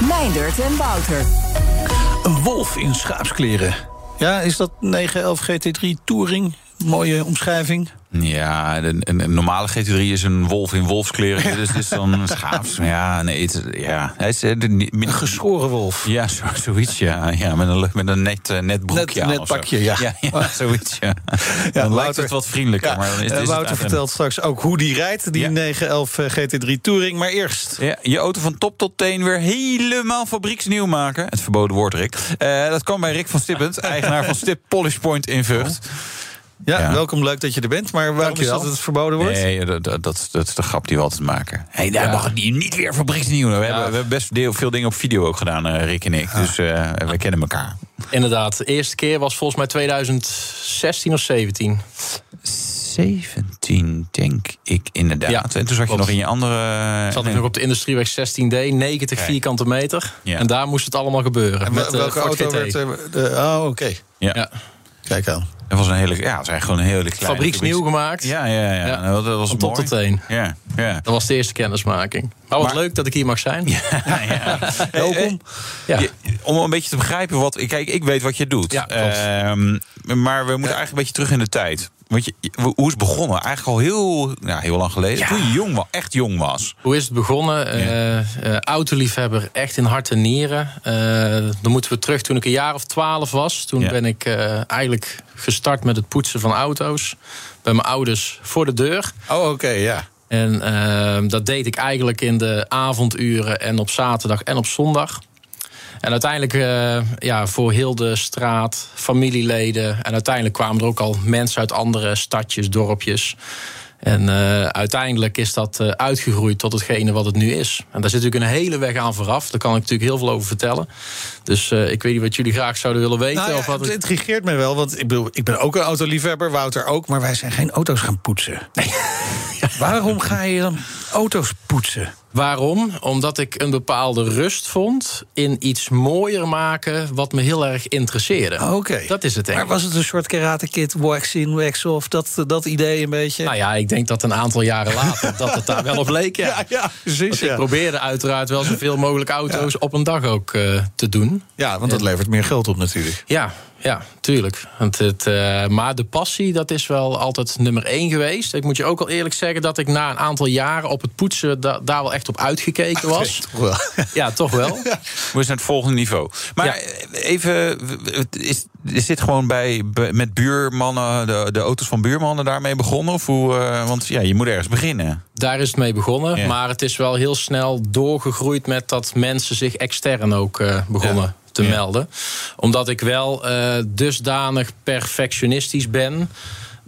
Meindert en Wouter. Een wolf in schaapskleren. Ja, is dat 911 GT3 Touring? Mooie omschrijving. Ja, een, een, normale GT3 is een wolf in wolfskleren. dus het is dan schaafs. Ja, nee, het, ja. Hij is, eh, de, een geschoren wolf. Ja, zo, zoiets, ja. ja met, een, met een net, eh, net broekje net, net pakje, ja. Ja, ja zoiets, ja. ja dan lijkt het wat vriendelijker. Ja, maar dan is, is Wouter vertelt straks ook hoe die rijdt, die 911 GT3 Touring. Maar eerst... Ja, je auto van top tot teen weer helemaal fabrieksnieuw maken. Het verboden woord, Rick. Uh, dat kwam bij Rick van Stippend, eigenaar van Stip Polish Point in Vught. Ja, welkom, leuk dat je er bent. Maar waarom is dat het verboden wordt? Nee, dat, dat, dat, is de grap die we altijd maken. Hey, daar mag het niet, niet weer fabrieksnieuw. We, hebben, we hebben best veel dingen op video ook gedaan, uh, Rick en ik. Dus uh, we kennen elkaar. Inderdaad, de eerste keer was volgens mij 2016 of 17. 17, denk ik inderdaad. Ja, en toen zat je nog in je andere. Zat ik nog op de Industrieweg 16D, 90 vierkante meter. Ja. En daar moest het allemaal gebeuren. En met, welke auto werd de, Oh, oké. Ja. ja. Kijk aan. Het was een hele, ja, het was gewoon een hele kleine... Fabrieksnieuw gemaakt. Ja, ja, ja. ja. Dat, was Van top tot teen. Ja, ja. Dat was de eerste kennismaking. Maar wat leuk dat ik hier mag zijn. Ja, ja. Welkom. Ja. om een beetje te begrijpen wat... Kijk, ik weet wat je doet. Ja, um, maar we moeten eigenlijk een beetje terug in de tijd. Want je, hoe is het begonnen? Eigenlijk al heel, ja, heel lang geleden. Toen je jong was, echt jong was. Hoe is het begonnen? Ja. Uh, autoliefhebber, echt in hart en nieren. Uh, dan moeten we terug toen ik een jaar of twaalf was. Toen ben ik uh, eigenlijk gestart met het poetsen van auto's. Bij mijn ouders voor de deur. Oh, oké, ja. En dat deed ik eigenlijk in de avonduren en op zaterdag en op zondag. En uiteindelijk uh, ja, voor heel de straat, familieleden. En uiteindelijk kwamen er ook al mensen uit andere stadjes, dorpjes. En uh, uiteindelijk is dat uh, uitgegroeid tot hetgene wat het nu is. En daar zit natuurlijk een hele weg aan vooraf. Daar kan ik natuurlijk heel veel over vertellen. Dus uh, ik weet niet wat jullie graag zouden willen weten. Nou ja, of wat het intrigeert me wel, want ik, bedoel, ik ben ook een autoliefhebber, Wouter ook. Maar wij zijn geen auto's gaan poetsen. Nee. Waarom ga je dan auto's poetsen? Waarom? Omdat ik een bepaalde rust vond in iets mooier maken wat me heel erg interesseerde. Oké. Dat is het. Maar was het een soort Karate Kid, wax in, wax off, dat, dat idee een beetje? Nou ja, ik denk dat een aantal jaren later dat het daar wel op leek. Ja, ja, ja precies. ik probeerde uiteraard wel zoveel mogelijk auto's op een dag ook uh, te doen. Ja, want dat levert meer geld op natuurlijk. Ja, ja, tuurlijk. Want het, uh, maar de passie, dat is wel altijd nummer één geweest. Ik moet je ook al eerlijk zeggen dat ik na een aantal jaren op het poetsen... Da daar wel echt op uitgekeken was. toch wel. Ja, toch wel. We zijn het volgende niveau. Maar even, is, is dit gewoon bij, met buurmannen, de, de auto's van buurmannen daarmee begonnen? Of hoe, eh, want ja, je moet ergens beginnen. Daar is het mee begonnen. Ja. Maar het is wel heel snel doorgegroeid met dat mensen zich extern ook eh, begonnen te melden. Omdat ik wel eh, dusdanig perfectionistisch ben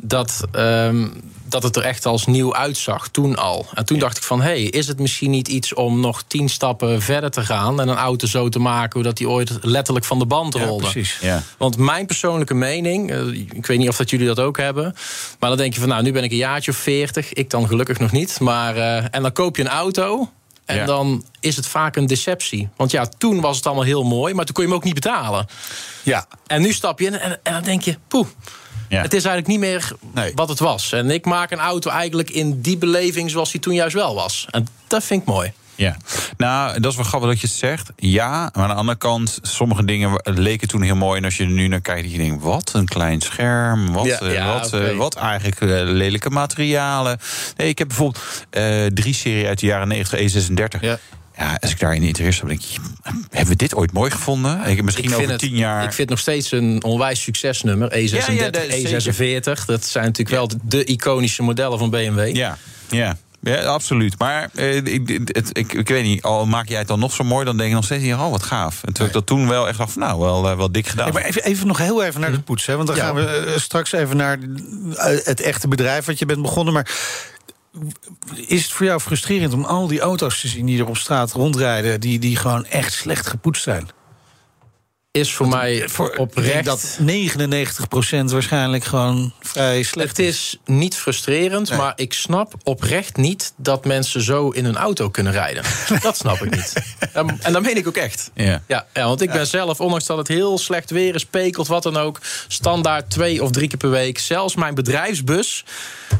dat, ehm, dat het er echt als nieuw uitzag toen al. En toen dacht ik van, hé, hey, is het misschien niet iets om nog tien stappen verder te gaan... en een auto zo te maken dat die ooit letterlijk van de band rolde. precies. Ja. Want mijn persoonlijke mening, eh, ik weet niet of dat jullie dat ook hebben... maar dan denk je van, nou, nu ben ik een jaartje of veertig. Ik dan gelukkig nog niet. Maar, eh, en dan koop je een auto... En Ja. dan is het vaak een deceptie. Want ja, toen was het allemaal heel mooi, maar toen kon je hem ook niet betalen. Ja. En nu stap je in en, en dan denk je, poeh. Ja. Het is eigenlijk niet meer wat het was. En ik maak een auto eigenlijk in die beleving zoals die toen juist wel was. En dat vind ik mooi. Ja, nou, dat is wel grappig dat je het zegt. Ja, maar aan de andere kant, sommige dingen leken toen heel mooi. En als je er nu naar kijkt, dat je denkt, wat een klein scherm. Wat, Ja. eh, Ja, wat, oké. eh, wat eigenlijk eh, lelijke materialen. Nee, ik heb bijvoorbeeld eh drie serie uit de jaren 90, E36. Ja. als ik daarin interesse heb, denk ik, hebben we dit ooit mooi gevonden? Ik, misschien ik over het, tien jaar. Ik vind het nog steeds een onwijs succesnummer. E36, Ja, ja, dat is E46. Dat zijn natuurlijk wel de, de iconische modellen van BMW. Ja, ja. Ja, absoluut. Maar eh, ik, het, ik, ik weet niet, al maak jij het dan nog zo mooi, dan denk je nog steeds, oh wat gaaf. En terwijl ik dat toen wel echt dacht, van, nou, wel, eh, wel dik gedaan. Maar even, even nog heel even naar de poets. Hè, want dan Ja. gaan we eh, straks even naar het echte bedrijf wat je bent begonnen. Maar is het voor jou frustrerend om al die auto's te zien die er op straat rondrijden... die, die gewoon echt slecht gepoetst zijn? Is voor mij voor, oprecht- Ik dat 99% waarschijnlijk gewoon vrij slecht Het is niet frustrerend, maar ik snap oprecht niet dat mensen zo in hun auto kunnen rijden. Dat snap ik niet. En, en dat meen ik ook echt. Ja. Ja, ja, want ik ben zelf, ondanks dat het heel slecht weer is, pekelt, wat dan ook, standaard twee of drie keer per week. Zelfs mijn bedrijfsbus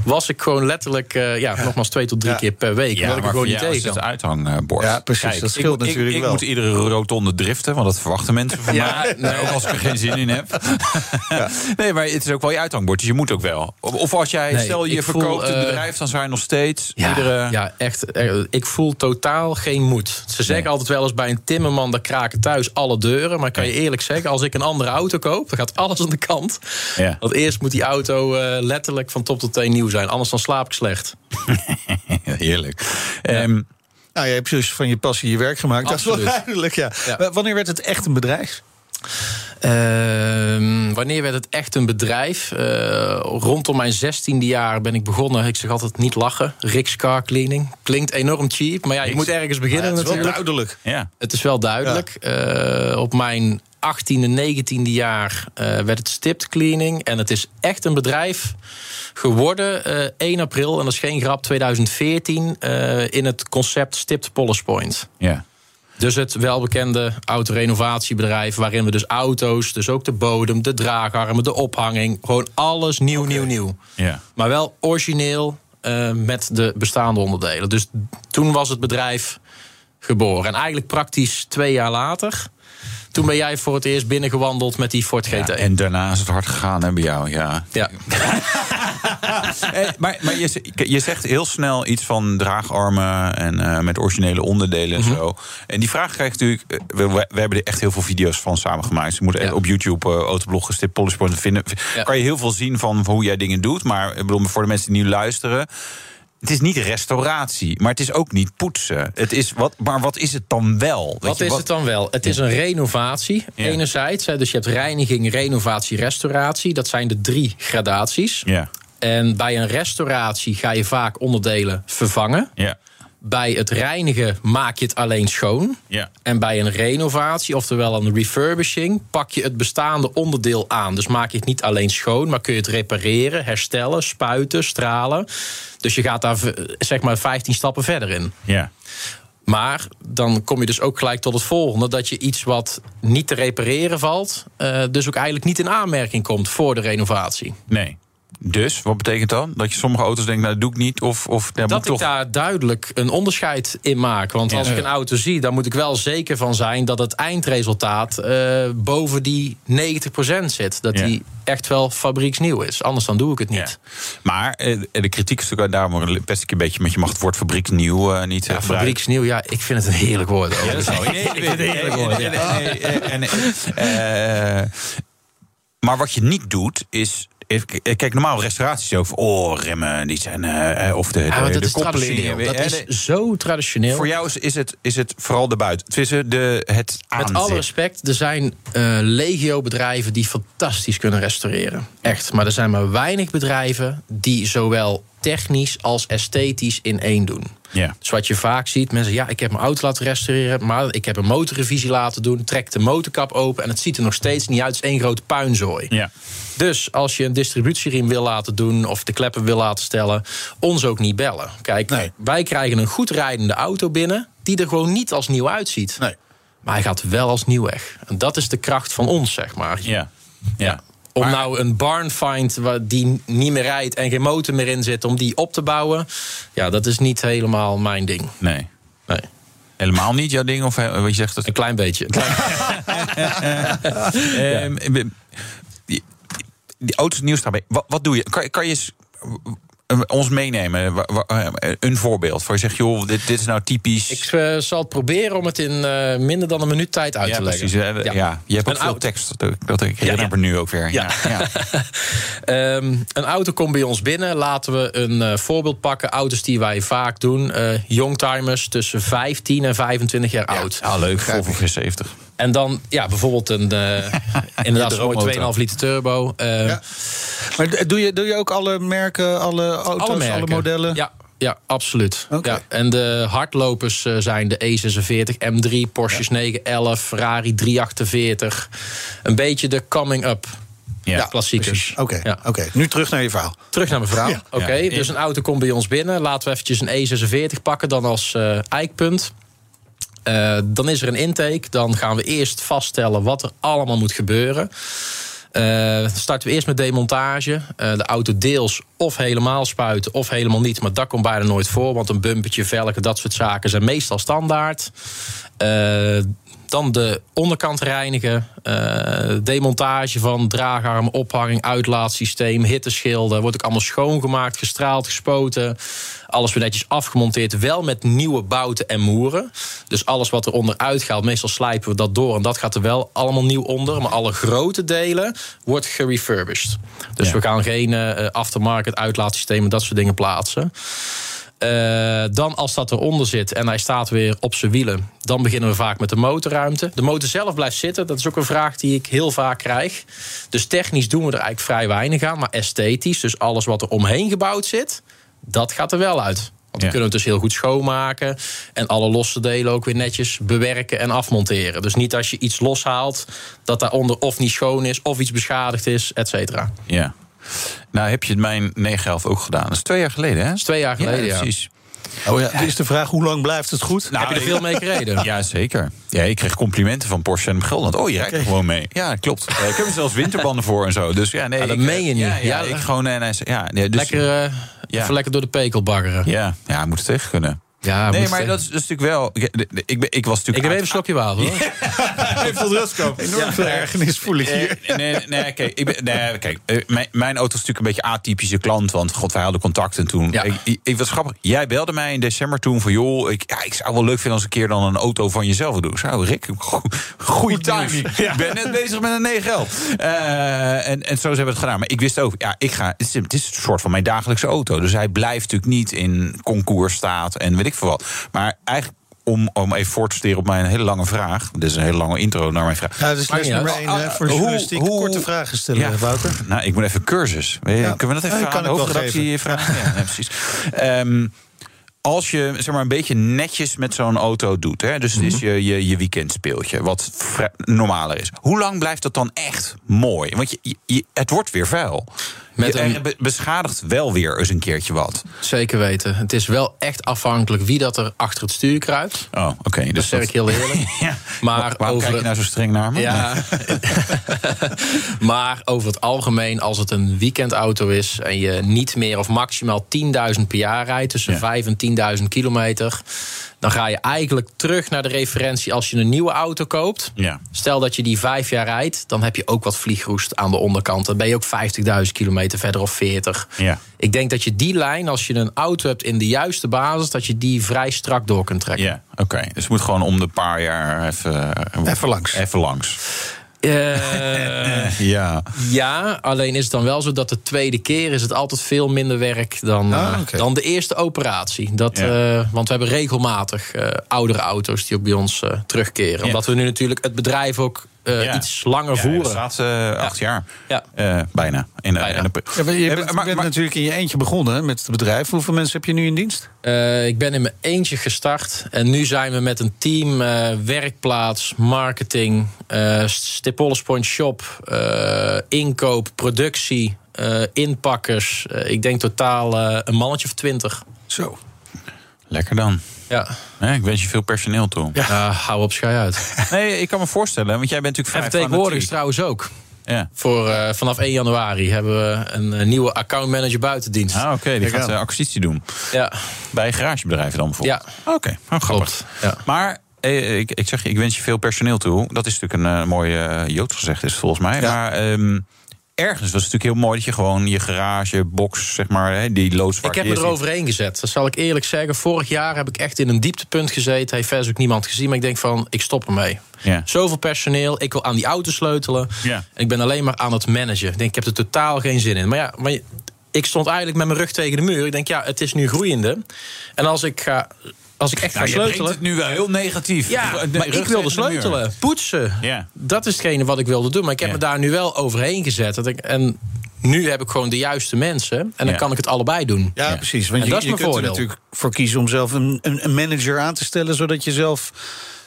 was ik gewoon letterlijk, eh, ja, nogmaals twee tot drie keer per week. omdat ik er gewoon niet tegen is het uithangbord. Ja, precies, Kijk, dat scheelt ik, ik- natuurlijk ik, wel. moet iedere rotonde driften, want dat verwachten mensen van Ja, mij. nee. Ook als ik er geen zin in heb. Nee, maar het is ook wel je uithangbord, dus je moet ook wel. Of- als jij, Nee, stel je ik voel, verkoopt een eh, bedrijf, dan je nog steeds Ja, iedere... ja, echt. eh, Ik voel totaal geen moed. Ze zeggen altijd wel eens bij een timmerman... daar kraken thuis alle deuren. Maar kan je eerlijk zeggen, als ik een andere auto koop... dan gaat alles aan de kant. Ja. Want eerst moet die auto eh, letterlijk van top tot teen nieuw zijn. Anders dan slaap ik slecht. Heerlijk. Ehm, Nou, je hebt dus van je passie je werk gemaakt. Dat is Absoluut. wel duidelijk, ja. Ja. Maar Wanneer werd het echt een bedrijf? Ehm, wanneer werd het echt een bedrijf? Eh, rondom mijn zestiende jaar ben ik begonnen. Ik zeg altijd niet lachen. Rick's Car Cleaning. Klinkt enorm cheap, maar ja, je moet ergens beginnen het is wel natuurlijk. duidelijk. ja. Het is wel duidelijk. Eh, op mijn 18e, 19e jaar eh, werd het Stipt Cleaning. En het is echt een bedrijf geworden. eh 1 april, en dat is geen grap, 2014... eh, in het concept Stipt Polish Point. ja. Dus het welbekende autorenovatiebedrijf... waarin we dus auto's, dus ook de bodem, de draagarmen, de ophanging... gewoon alles nieuw, nieuw, nieuw. Ja. Maar wel origineel eh, met de bestaande onderdelen. Dus toen was het bedrijf geboren. En eigenlijk praktisch twee jaar later... toen ben jij voor het eerst binnengewandeld met die Ford GT. Ja, en daarna is het hard gegaan hè, bij jou, ja. Ja. Eh, maar maar je, je zegt heel snel iets van draagarmen en eh, met originele onderdelen en zo. En die vraag krijg ik natuurlijk. eh, We, we, we hebben er echt heel veel video's van samengemaakt. Je moet echt op YouTube, Autoblog, Stip Polish Point vinden. Kan je heel veel zien van hoe jij dingen doet. Maar ik bedoel, voor de mensen die nu luisteren. Het is niet restauratie, maar het is ook niet poetsen. Het is wat, maar wat is het dan wel? Weet Wat je, is het dan wel? Het is een renovatie, Ja. enerzijds. hè, Dus je hebt reiniging, renovatie, restauratie. Dat zijn de drie gradaties. Ja, En bij een restauratie ga je vaak onderdelen vervangen. ja, Bij het reinigen maak je het alleen schoon. ja. En bij een renovatie, oftewel een refurbishing, pak je het bestaande onderdeel aan. Dus maak je het niet alleen schoon, maar kun je het repareren, herstellen, spuiten, stralen. Dus je gaat daar v- zeg maar 15 stappen verder in. ja. Maar dan kom je dus ook gelijk tot het volgende: dat je iets wat niet te repareren valt, eh, dus ook eigenlijk niet in aanmerking komt voor de renovatie. Nee. Dus, wat betekent dan? Dat je sommige auto's denkt, nou, dat doe ik niet. Of, of ja, moet dat ik toch... daar duidelijk een onderscheid in maak. Want als Ja. ik een auto zie, dan moet ik wel zeker van zijn dat het eindresultaat eh, boven die 90% zit. Dat Ja. die echt wel fabrieksnieuw is. Anders dan doe ik het niet. Maar eh, de kritiek is natuurlijk daarom best een beetje met je mag het woord fabrieksnieuw eh, niet Ja, eh, fabrieksnieuw, ja, ik vind het een heerlijk woord. Ja, dat is wel. Nee, Ik nee, nee, nee, nee, eh, maar wat je niet doet, is. Eh, Kijk, normaal restauraties over. Oh, remmen, die zijn. eh, of de, Ja, de, dat de is. Dat Eh, is zo traditioneel. Voor jou is, is, het, is het vooral de buiten. Het is de, het. Met alle respect, er zijn eh, legio bedrijven die fantastisch kunnen restaureren. Echt. Maar er zijn maar weinig bedrijven die zowel technisch als esthetisch in één doen. Ja. Dus wat je vaak ziet, mensen ja, ik heb mijn auto laten restaureren, maar ik heb een motorrevisie laten doen, trek de motorkap open en het ziet er nog steeds niet uit, het is één grote puinzooi. Ja. Dus als je een distributieriem wil laten doen of de kleppen wil laten stellen, ons ook niet bellen. Kijk, wij krijgen een goed rijdende auto binnen die er gewoon niet als nieuw uitziet. Nee. Maar hij gaat wel als nieuw weg. En dat is de kracht van ons, zeg maar. Ja. ja. Om nou een barn find die niet meer rijdt en geen motor meer in zit, om die op te bouwen, ja, dat is niet helemaal mijn ding. Nee. Nee. Helemaal niet jouw ding? Of wat je zegt dat... Een klein beetje. Ehm, die, die auto's nieuws daarbij. Wat, wat doe je? Kan, kan je eens ons meenemen? Eh, Een voorbeeld. Waar je zegt, joh, dit, dit is nou typisch. Ik eh, zal het proberen om het in eh, minder dan een minuut tijd uit ja, te leggen. precies. eh, Ja. je hebt ook Een veel auto- tekst. Dat, ik herinner ja. me nu ook weer. Ja. Ja. Ehm, een auto komt bij ons binnen. Laten we een eh, voorbeeld pakken. Auto's die wij vaak doen. eh youngtimers tussen 15 en 25 jaar oud. Ah, leuk. Volvo V70. En dan ja, bijvoorbeeld een eh inderdaad zo'n mooi droomauto. 2,5 liter turbo. eh, Ja. Maar doe je, doe je ook alle merken, alle auto's, alle, merken. modellen? Ja, ja absoluut. Oké. Ja, en de hardlopers eh, zijn de E46, M3, Porsches 911, Ferrari 348. Een beetje de coming up. Ja, klassiekers. Oké, Ja. oké. nu terug naar je verhaal. Terug naar mijn verhaal. Ja. Oké, Ja. dus een auto komt bij ons binnen. Laten we eventjes een E46 pakken, dan als eh, eikpunt. Eh, dan is er een intake. Dan gaan we eerst vaststellen wat er allemaal moet gebeuren. Eh, starten we eerst met demontage. Eh, de auto deels of helemaal spuiten of helemaal niet. Maar dat komt bijna nooit voor. Want een bumpertje, velgen, dat soort zaken zijn meestal standaard. Eh, dan de onderkant reinigen. eh, demontage van draagarm, ophanging, uitlaatsysteem, hitteschilden. Wordt ook allemaal schoongemaakt, gestraald, gespoten. Alles weer netjes afgemonteerd. Wel met nieuwe bouten en moeren. Dus alles wat er onderuit gaat, meestal slijpen we dat door. En dat gaat er wel allemaal nieuw onder. Maar alle grote delen wordt gerefurbished. Dus Ja. we gaan geen eh, aftermarket uitlaatsystemen, dat soort dingen plaatsen. Eh, dan als dat eronder zit en hij staat weer op zijn wielen, dan beginnen we vaak met de motorruimte. De motor zelf blijft zitten. Dat is ook een vraag die ik heel vaak krijg. Dus technisch doen we er eigenlijk vrij weinig aan, maar esthetisch, dus alles wat er omheen gebouwd zit, dat gaat er wel uit. Want kunnen we het dus heel goed schoonmaken. En alle losse delen ook weer netjes bewerken en afmonteren. Dus niet als je iets loshaalt, dat daaronder of niet schoon is, of iets beschadigd is, et cetera. ja. Nou, heb je mijn 911 ook gedaan? Dat is twee jaar geleden, hè? Dat is twee jaar geleden, ja. precies. Oh ja, is de vraag hoe lang blijft het goed? Nou, Heb je er veel mee gereden? Ja, zeker. Ja, ik kreeg complimenten van Porsche en Gelderland. Oh, je rijdt er gewoon mee. Ja, klopt. Eh, ik heb er zelfs winterbanden voor en zo. Dus ja, nee. Ah, dat ik, meen je niet. Ja, ja, Ja, ik gewoon... En hij zei, ja, nee, dus, lekker, eh, Ja. even lekker door de pekel baggeren. Ja, ja, moet het tegen kunnen. Ja, nee, maar dat is, dat is natuurlijk wel... Ik, ik, ik was Ik natuurlijk... heb even een slokje water hoor. Even rust komen. Enorm veel ergernis voel ik hier. Eh, nee, nee, kijk, ik ben, nee, kijk eh, mijn, mijn auto is natuurlijk een beetje atypische klant. Want god, wij hadden contact en toen. Ja. Ik, ik, ik was grappig. Jij belde mij in december toen van joh, ik, ja, ik zou wel leuk vinden als een keer dan een auto van jezelf wil doen. Zo, Rick, go- goeie timing. Ik ben net bezig met een 9 Eh en, en zo hebben we het gedaan. Maar ik wist ook, ja, ik ga. Het is, het is een soort van mijn dagelijkse auto. Dus hij blijft natuurlijk niet in concoursstaat en weet ik veel wat. Maar eigenlijk. Om, om even voor te steren op mijn hele lange vraag. Dit is een hele lange intro naar mijn vraag. Ja, dat is Maakt les nummer één voor de Hoe- journalistiek. hoe- Korte vragen stellen, Ja. Wouter. Nou, ik moet even cursus. Weet je, Ja. Kunnen we dat even Ja, aan de hoofdredactie vragen? Ja, nee, precies. Ehm, als je zeg maar, een beetje netjes met zo'n auto doet... Hè, dus het is je, je, je weekendspeeltje, wat normaler is... hoe lang blijft dat dan echt mooi? Want je, je- het wordt weer vuil. Met Je- een- er be- beschadigt wel weer eens een keertje wat. Zeker weten. Het is wel echt afhankelijk wie dat er achter het stuur kruipt. Oh, oké. dat dus zeg ik heel eerlijk. Maar Waarom over kijk je nou zo streng naar me? Ja. maar over het algemeen, als het een weekendauto is en je niet meer of maximaal 10.000 per jaar rijdt, tussen 5 en 10.000 kilometer, dan ga je eigenlijk terug naar de referentie als je een nieuwe auto koopt. Ja. Stel dat je die vijf jaar rijdt, dan heb je ook wat vliegroest aan de onderkant. Dan ben je ook 50.000 kilometer verder of 40. Ja. Ik denk dat je die lijn, als je een auto hebt in de juiste basis, dat je die vrij strak door kunt trekken. Ja, oké. Dus het moet gewoon om de paar jaar even... Even langs. Even langs. Eh, Ja. Ja, alleen is het dan wel zo dat de tweede keer is het altijd veel minder werk dan, Ah, eh, dan de eerste operatie. Dat, Ja. eh, want we hebben regelmatig oudere auto's die ook bij ons terugkeren. Ja. Omdat we nu natuurlijk het bedrijf ook eh, Ja. iets langer Ja, voeren. De laatste acht jaar. Ja. Eh, bijna. In, Bijna. in de- Ja, maar je Eh, bent, maar- bent maar- natuurlijk in je eentje begonnen hè, met het bedrijf. Hoeveel mensen heb je nu in dienst? Eh, ik ben in mijn eentje gestart. En nu zijn we met een team eh, werkplaats, marketing, eh Stipolles Point Shop, eh, inkoop, productie, eh, inpakkers. Eh, ik denk totaal eh, een mannetje of twintig. Zo. Lekker dan. Ja. Nee, ik wens je veel personeel toe. Ja, hou op, schei uit. Nee, ik kan me voorstellen, want jij bent En natuurlijk vrij vertegenwoordigers trouwens ook. Ja. Voor, eh, vanaf 1 januari hebben we een, eh, nieuwe accountmanager buitendienst. Ah, oké, die Kijk gaat eh, acquisitie doen. Ja, Bij garagebedrijven dan bijvoorbeeld? Ja. Oké, nou, grappig. klopt. Ja. Maar eh, ik, ik zeg je, ik wens je veel personeel toe. Dat is natuurlijk een mooie uh, Joods gezegd, is volgens mij. Ja. Maar ehm, ergens was het natuurlijk heel mooi dat je gewoon je garage, box, zeg maar, hè, die loods Ik heb me eroverheen gezet. Dat zal ik eerlijk zeggen. Vorig jaar heb ik echt in een dieptepunt gezeten. Heeft verder ook niemand gezien. Maar ik denk van, ik stop ermee. Ja. Zoveel personeel. Ik wil aan die auto sleutelen. Ja. En ik ben alleen maar aan het managen. Ik denk, ik heb er totaal geen zin in. Maar ja, maar ik stond eigenlijk met mijn rug tegen de muur. Ik denk, ja, het is nu groeiende. En als ik ga... Als ik echt Nou, ga sleutelen... het nu wel heel negatief. Ja, De maar ik wilde sleutelen, poetsen. Ja. Dat is hetgene wat ik wilde doen. Maar ik heb Ja. me daar nu wel overheen gezet. Dat ik, en nu heb ik gewoon de juiste mensen. En dan Ja. kan ik het allebei doen. Ja, precies. Want En je, dat is je mijn kunt er natuurlijk voor kiezen om zelf een, een, een manager aan te stellen... zodat je zelf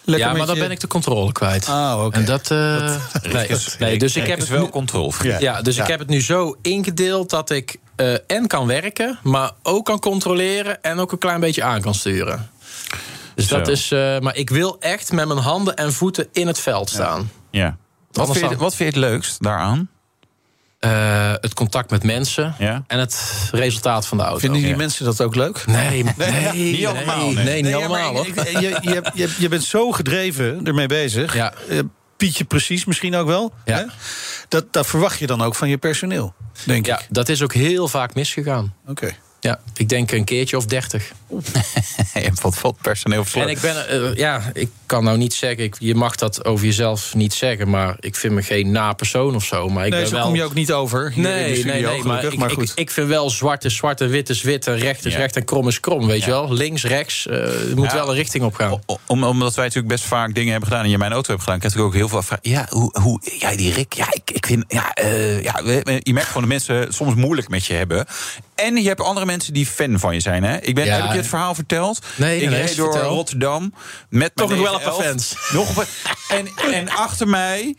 lekker ja, maar dan je- ben ik de controle kwijt. Ah, oké. En dat... eh, nee, is- nee, dus ik heb het wel nu- controle. Ja. Ja, dus Ja. ik heb het nu zo ingedeeld dat ik eh, en kan werken, maar ook kan controleren en ook een klein beetje aan kan sturen. Dus Zo. dat is. eh, maar ik wil echt met mijn handen en voeten in het veld staan. Ja. Wat vind, je, wat vind je het leukst daaraan? Eh, het contact met mensen Ja. en het resultaat van de auto. Vinden die Ja. mensen dat ook leuk? Nee, nee, Niet allemaal, Nee, nee. nee, niet allemaal. hoor. je, je, hebt- je, je bent zo gedreven ermee bezig. Ja. Eh, Pietje precies misschien ook wel. Ja. Hè? Dat, dat verwacht je dan ook van je personeel, denk Ja, ik. dat is ook heel vaak misgegaan. Oké. Ja, ik denk een keertje of dertig. Je hebt wat, wat personeel voor. En ik ben, eh, ja, ik kan nou niet zeggen, ik, je mag dat over jezelf niet zeggen, maar ik vind me geen na-persoon of zo. Maar ik Nee, ben zo wel. kom je ook niet over hier in de Nee, studio, nee, nee, maar, ik, Maar ik, goed. ik vind wel zwart is zwart en wit is wit en recht is Ja. recht en krom is krom, weet Ja. je wel? Links, rechts, eh er moet Ja. wel een richting op gaan. O- Om, omdat wij natuurlijk best vaak dingen hebben gedaan en je mijn auto hebt gedaan, krijg ik ook heel veel vragen. Ja, hoe, hoe, ja die Rick, ja, ik, ik vind, ja, eh, ja, je merkt gewoon dat mensen soms moeilijk met je hebben. En je hebt andere mensen die fan van je zijn. Hè? Ik ben, Ja. heb ik je het verhaal verteld? Nee, ik reed door vertel. Rotterdam met Toch nog wel een paar 911. Fans. Nog en, en achter mij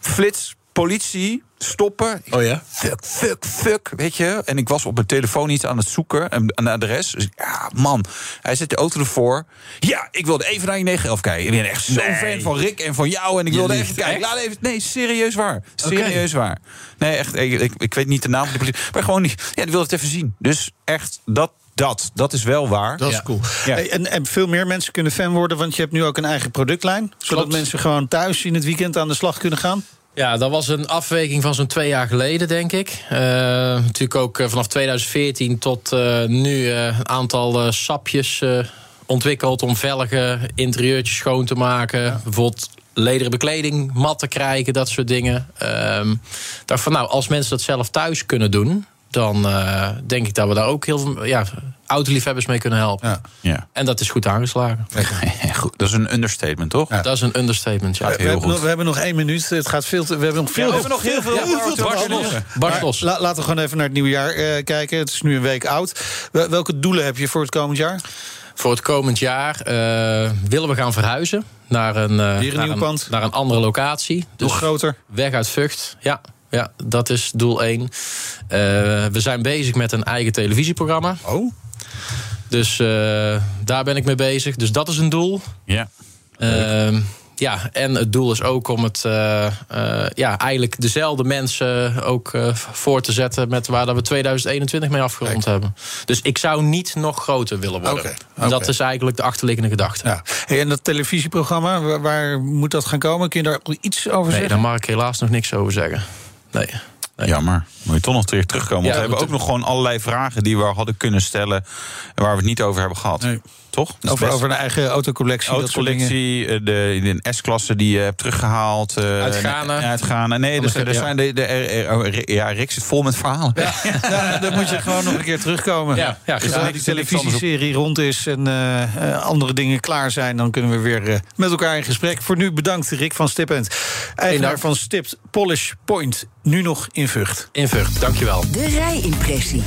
flits politie stoppen. Oh ja? Fuck, fuck, fuck, weet je. En ik was op mijn telefoon iets aan het zoeken, een, een adres. Dus ja, man, hij zet de auto ervoor. Ja, ik wilde even naar je 911 kijken. Ik ben echt zo'n Nee. fan van Rick en van jou. En ik Je wilde even kijken. echt? Laat even, nee, serieus waar. Serieus waar. Nee, echt, ik, ik, ik weet niet de naam van de politie. Maar gewoon niet. Ja, die wilde het even zien. Dus echt, dat, dat, dat is wel waar. Dat is cool. Ja. Hey, En, en veel meer mensen kunnen fan worden, want je hebt nu ook een eigen productlijn. Zodat Klopt. mensen gewoon thuis in het weekend aan de slag kunnen gaan. Ja, dat was een afweging van zo'n twee jaar geleden, denk ik. Eh, natuurlijk ook eh, vanaf 2014 tot eh, nu een aantal sapjes eh, ontwikkeld om velgen, interieurtjes schoon te maken. Bijvoorbeeld lederen bekleding, matten krijgen, dat soort dingen. Ehm, dacht van nou, als mensen dat zelf thuis kunnen doen, dan eh, denk ik dat we daar ook heel veel ja, autoliefhebbers mee kunnen helpen. Ja. Ja. En dat is goed aangeslagen. Goed, dat is een understatement, toch? Dat is een understatement, ja. we, heel hebben goed. nog, we hebben nog één minuut. Het gaat veel te, we hebben nog veel, we hebben nog heel veel. Barst los. la- laten we gewoon even naar het nieuwe jaar eh, kijken. Het is nu een week oud. Wel- Welke doelen heb je voor het komend jaar? Voor het komend jaar eh, willen we gaan verhuizen naar een, eh, een naar, een naar een andere locatie. Dus Nog groter? weg uit Vught. Ja, Ja, dat is doel 1. we zijn bezig met een eigen televisieprogramma. Oh. Dus daar ben ik mee bezig. Dus dat is een doel. Ja. Ehm, ja, en het doel is ook om het uh, uh, ja, eigenlijk dezelfde mensen ook uh, voor te zetten met waar we 2021 mee afgerond hebben. Dus ik zou niet nog groter willen worden. Okay, okay. Dat is eigenlijk de achterliggende gedachte. Ja. Hey, en dat televisieprogramma, waar, waar, moet dat gaan komen? Kun je daar iets over nee, zeggen? Daar mag ik helaas nog niks over zeggen. Nee. Nee. Jammer. Moet je toch nog terug terugkomen. Want we hebben ook nog gewoon allerlei vragen die we hadden kunnen stellen. En waar we het niet over hebben gehad. Nee. Toch? Over, over een eigen autocollectie. Autocollectie, eh, de, de S-klasse die je hebt teruggehaald. Uh, uit Ghana. Uit Ghana. Nee, dus, er zijn de, de, ja, Rick zit vol met verhalen. Ja. ja, dan moet je gewoon nog een keer terugkomen. Ja, ja, dus als die televisieserie rond is en uh, andere dingen klaar zijn... dan kunnen we weer uh, met elkaar in gesprek. Voor nu bedankt Rick van Stipend. Eigenaar van Stipt Polish Point. Nu nog in Vught. In Vught, dankjewel. De rijimpressie.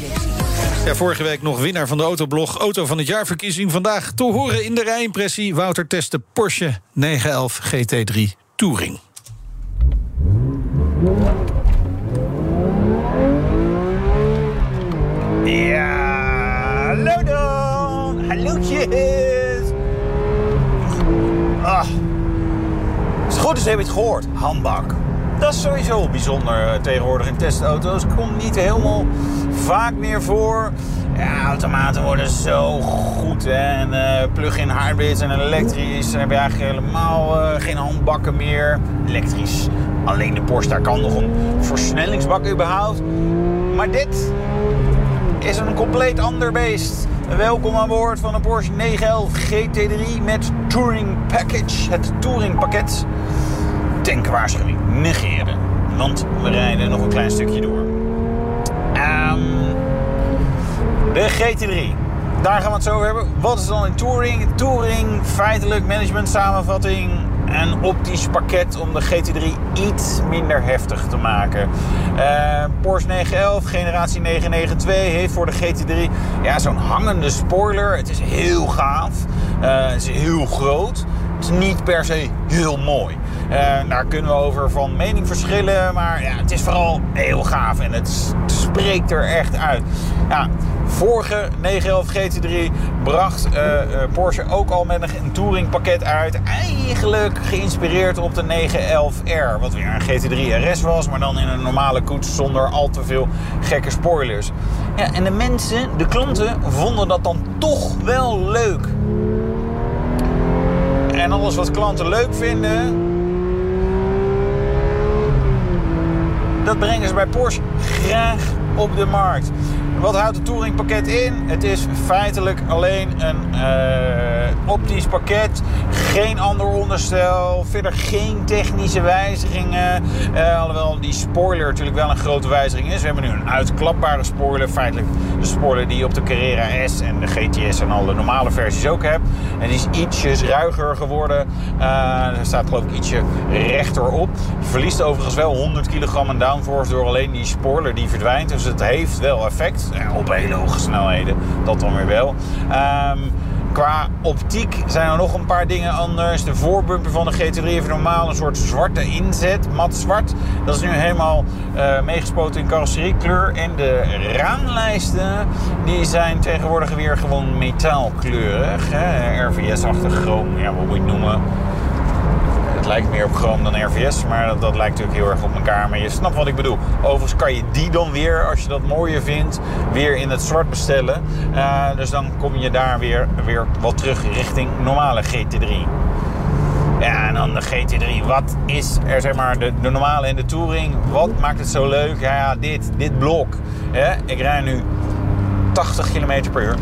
Ja, vorige week nog winnaar van de Autoblog. Auto van het jaarverkiezing. Vandaag te horen in de rijimpressie. Wouter testte Porsche 911 GT3 Touring. Ja, hallo dan. Hallootjes. Ah. Is goed, dus heb je het gehoord. Handbak. Dat is sowieso bijzonder eh, tegenwoordig in testauto's. Komt niet helemaal vaak meer voor. Ja, automaten worden zo goed. Hè? En uh, plug-in hybrids en elektrisch heb je eigenlijk helemaal uh, geen handbakken meer. Elektrisch. Alleen de Porsche, daar kan nog een versnellingsbak überhaupt. Maar dit is een compleet ander beest. Welkom aan boord van een Porsche 911 GT3 met Touring Package. Het Touring pakket. Tankwaarschuwing negeren. Want we rijden nog een klein stukje door. De GT3. Daar gaan we het zo over hebben. Wat is dan een Touring? Touring, feitelijk management samenvatting en optisch pakket om de GT3 iets minder heftig te maken. Uh, Porsche 911 generatie 992 heeft voor de GT3 ja, zo'n hangende spoiler. Het is heel gaaf. Uh, het is heel groot. Het is niet per se heel mooi. Uh, daar kunnen we over van mening verschillen. Maar ja, het is vooral heel gaaf en het spreekt er echt uit. Ja, vorige 911 GT3 bracht uh, Porsche ook al met een touring pakket uit. Eigenlijk geïnspireerd op de 911R. Wat weer een GT3 RS was, maar dan in een normale koets zonder al te veel gekke spoilers. Ja, en de mensen, de klanten, vonden dat dan toch wel leuk. En alles wat klanten leuk vinden, dat brengen ze bij Porsche graag op de markt. Wat houdt het touringpakket in? Het is feitelijk alleen een uh, optisch pakket. Geen ander onderstel. Verder geen technische wijzigingen. Uh, alhoewel die spoiler natuurlijk wel een grote wijziging is. We hebben nu een uitklapbare spoiler. Feitelijk de spoiler die je op de Carrera S en de GTS en alle normale versies ook hebt. En die is ietsjes ruiger geworden. Uh, er staat geloof ik ietsje rechter op. Verliest overigens wel 100 kilogram aan downforce door alleen die spoiler die verdwijnt. Dus het heeft wel effect. Op hele hoge snelheden. Dat dan weer wel. Um, qua optiek zijn er nog een paar dingen anders. De voorbumper van de GT3 heeft normaal een soort zwarte inzet, mat zwart. Dat is nu helemaal uh, meegespoten in carrosseriekleur. En de raamlijsten die zijn tegenwoordig weer gewoon metaalkleurig. RVS-achtig chroom, ja, wat moet je het noemen. Lijkt meer op chroom dan RVS, maar dat, dat, lijkt natuurlijk heel erg op elkaar. Maar je snapt wat ik bedoel. Overigens kan je die dan weer, als je dat mooier vindt, weer in het zwart bestellen. Uh, dus dan kom je daar weer, weer wat terug richting normale GT3. Ja, en dan de GT3. Wat is er, zeg maar, de, de normale en de Touring? Wat maakt het zo leuk? Ja, dit, dit blok. Ik rij nu 80 km per uur.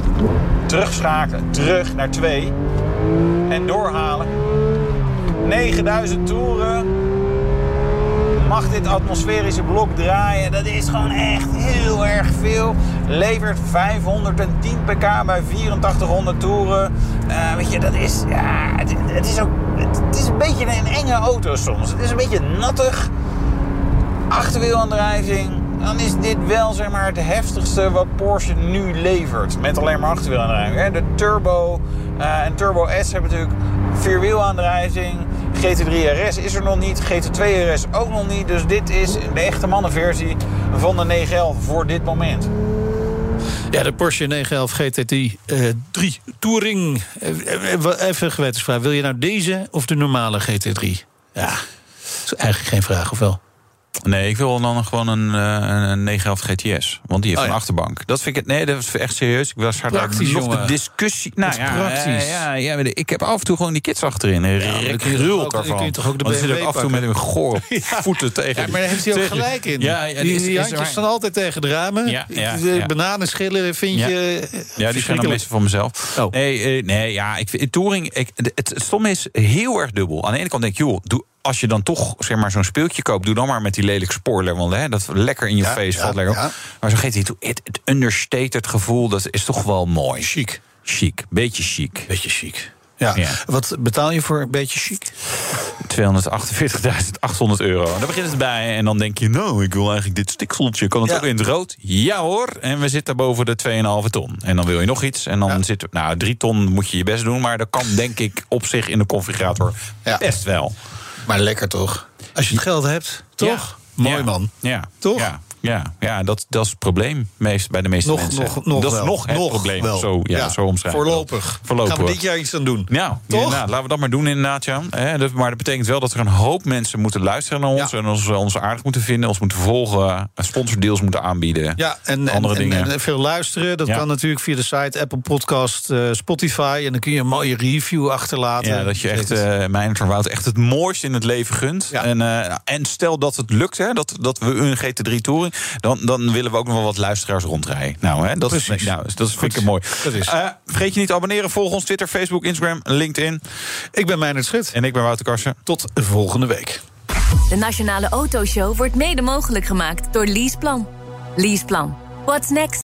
Terugschakelen, terug naar 2. En doorhalen. 9000 toeren mag dit atmosferische blok draaien. Dat is gewoon echt heel erg veel. Levert 510 pk bij 8400 toeren. Uh, weet je, dat is... Ja, het, is ook... Het, is een beetje een enge auto soms. Het is een beetje nattig. Achterwielaandrijving. Dan is dit wel zeg maar, het heftigste wat Porsche nu levert. Met alleen maar achterwielaandrijving. De Turbo uh, en Turbo S hebben natuurlijk vierwielaandrijving. GT3 RS is er nog niet. GT2 RS ook nog niet. Dus dit is de echte mannenversie van de 911 voor dit moment. Ja, de Porsche 911 GT3 uh, 3 Touring. Uh, even gewetensvraag. Wil je nou deze of de normale GT3? Ja, is eigenlijk geen vraag, of wel? Nee, ik wil dan gewoon een, uh, een 911 GTS. Want die heeft Oh, een achterbank. Dat vind ik het. Nee, dat is echt serieus. Ik was hard Praktisch, nog de discussie. Nou ja, praktisch. Ja, ja, ja, ik heb af en toe gewoon die kids achterin. Toch rult ook- dan daarvan. kun je toch ook de zit ik af en toe met een gore voeten tegen. Ja, maar daar heeft hij ook gelijk in. Ja, ja, die die handjes waar. staan altijd tegen de ramen. Ja, ja, de bananenschillen vind je... eh, Ja, die zijn dan meestal van mezelf. Oh. Nee, eh, nee, ja, ik vind Touring. Ik, het, het stomme is heel erg dubbel. Aan de ene kant denk ik, joh, doe, als je dan toch zeg maar, zo'n speeltje koopt, doe dan maar met die lelijke spoiler. Want hè, dat lekker in je Ja, face ja, valt lekker op. ja. Maar zo'n GT, het, het understated gevoel, dat is toch wel mooi. Chic. Chic, beetje chic. Beetje chic. Ja. Ja. Wat betaal je voor een beetje chic? 248.800 euro. Daar begint het bij. En dan denk je, nou, ik wil eigenlijk dit stikseltje. Kan het Ja. ook in het rood? Ja hoor. En we zitten boven de 2,5 ton. En dan wil je nog iets. En dan zit nou, 3 ton moet je je best doen. Maar dat kan denk ik op zich in de configurator Ja. best wel. Maar lekker toch? Als je het geld hebt, toch? Mooi man. Ja. Toch? Ja, ja, ja dat, dat is het probleem meest, bij de meeste Nog, mensen. nog, nog dat is wel. nog het Nog probleem. wel. Zo, ja, Ja, zo omschrijven. Voorlopig. Voorlopig. Gaan we dit jaar iets aan doen? Ja, Toch? inderdaad. laten we dat maar doen inderdaad, ja. Maar dat betekent wel dat er een hoop mensen moeten luisteren naar ons... en ons, ons aardig moeten vinden, ons moeten volgen... en sponsordeals moeten aanbieden. Ja, en, andere en- dingen. en veel luisteren. Dat kan natuurlijk via de site Apple Podcast, eh, Spotify. En dan kun je een mooie review achterlaten. Ja, dat je echt, eh mijn Wout, echt het mooiste in het leven gunt. En, eh, en stel dat het lukt, hè, dat, dat we een GT3 Dan, dan willen we ook nog wel wat luisteraars rondrijden. Nou, hè, dat, is, nou, dat is, vind ik mooi. Dat is. Eh, vergeet je niet te abonneren. Volg ons Twitter, Facebook, Instagram, LinkedIn. Ik ben Meijnerd Schut. En ik ben Wouter Karsen. Tot volgende week. De Nationale Autoshow wordt mede mogelijk gemaakt door Leaseplan. Leaseplan. What's next?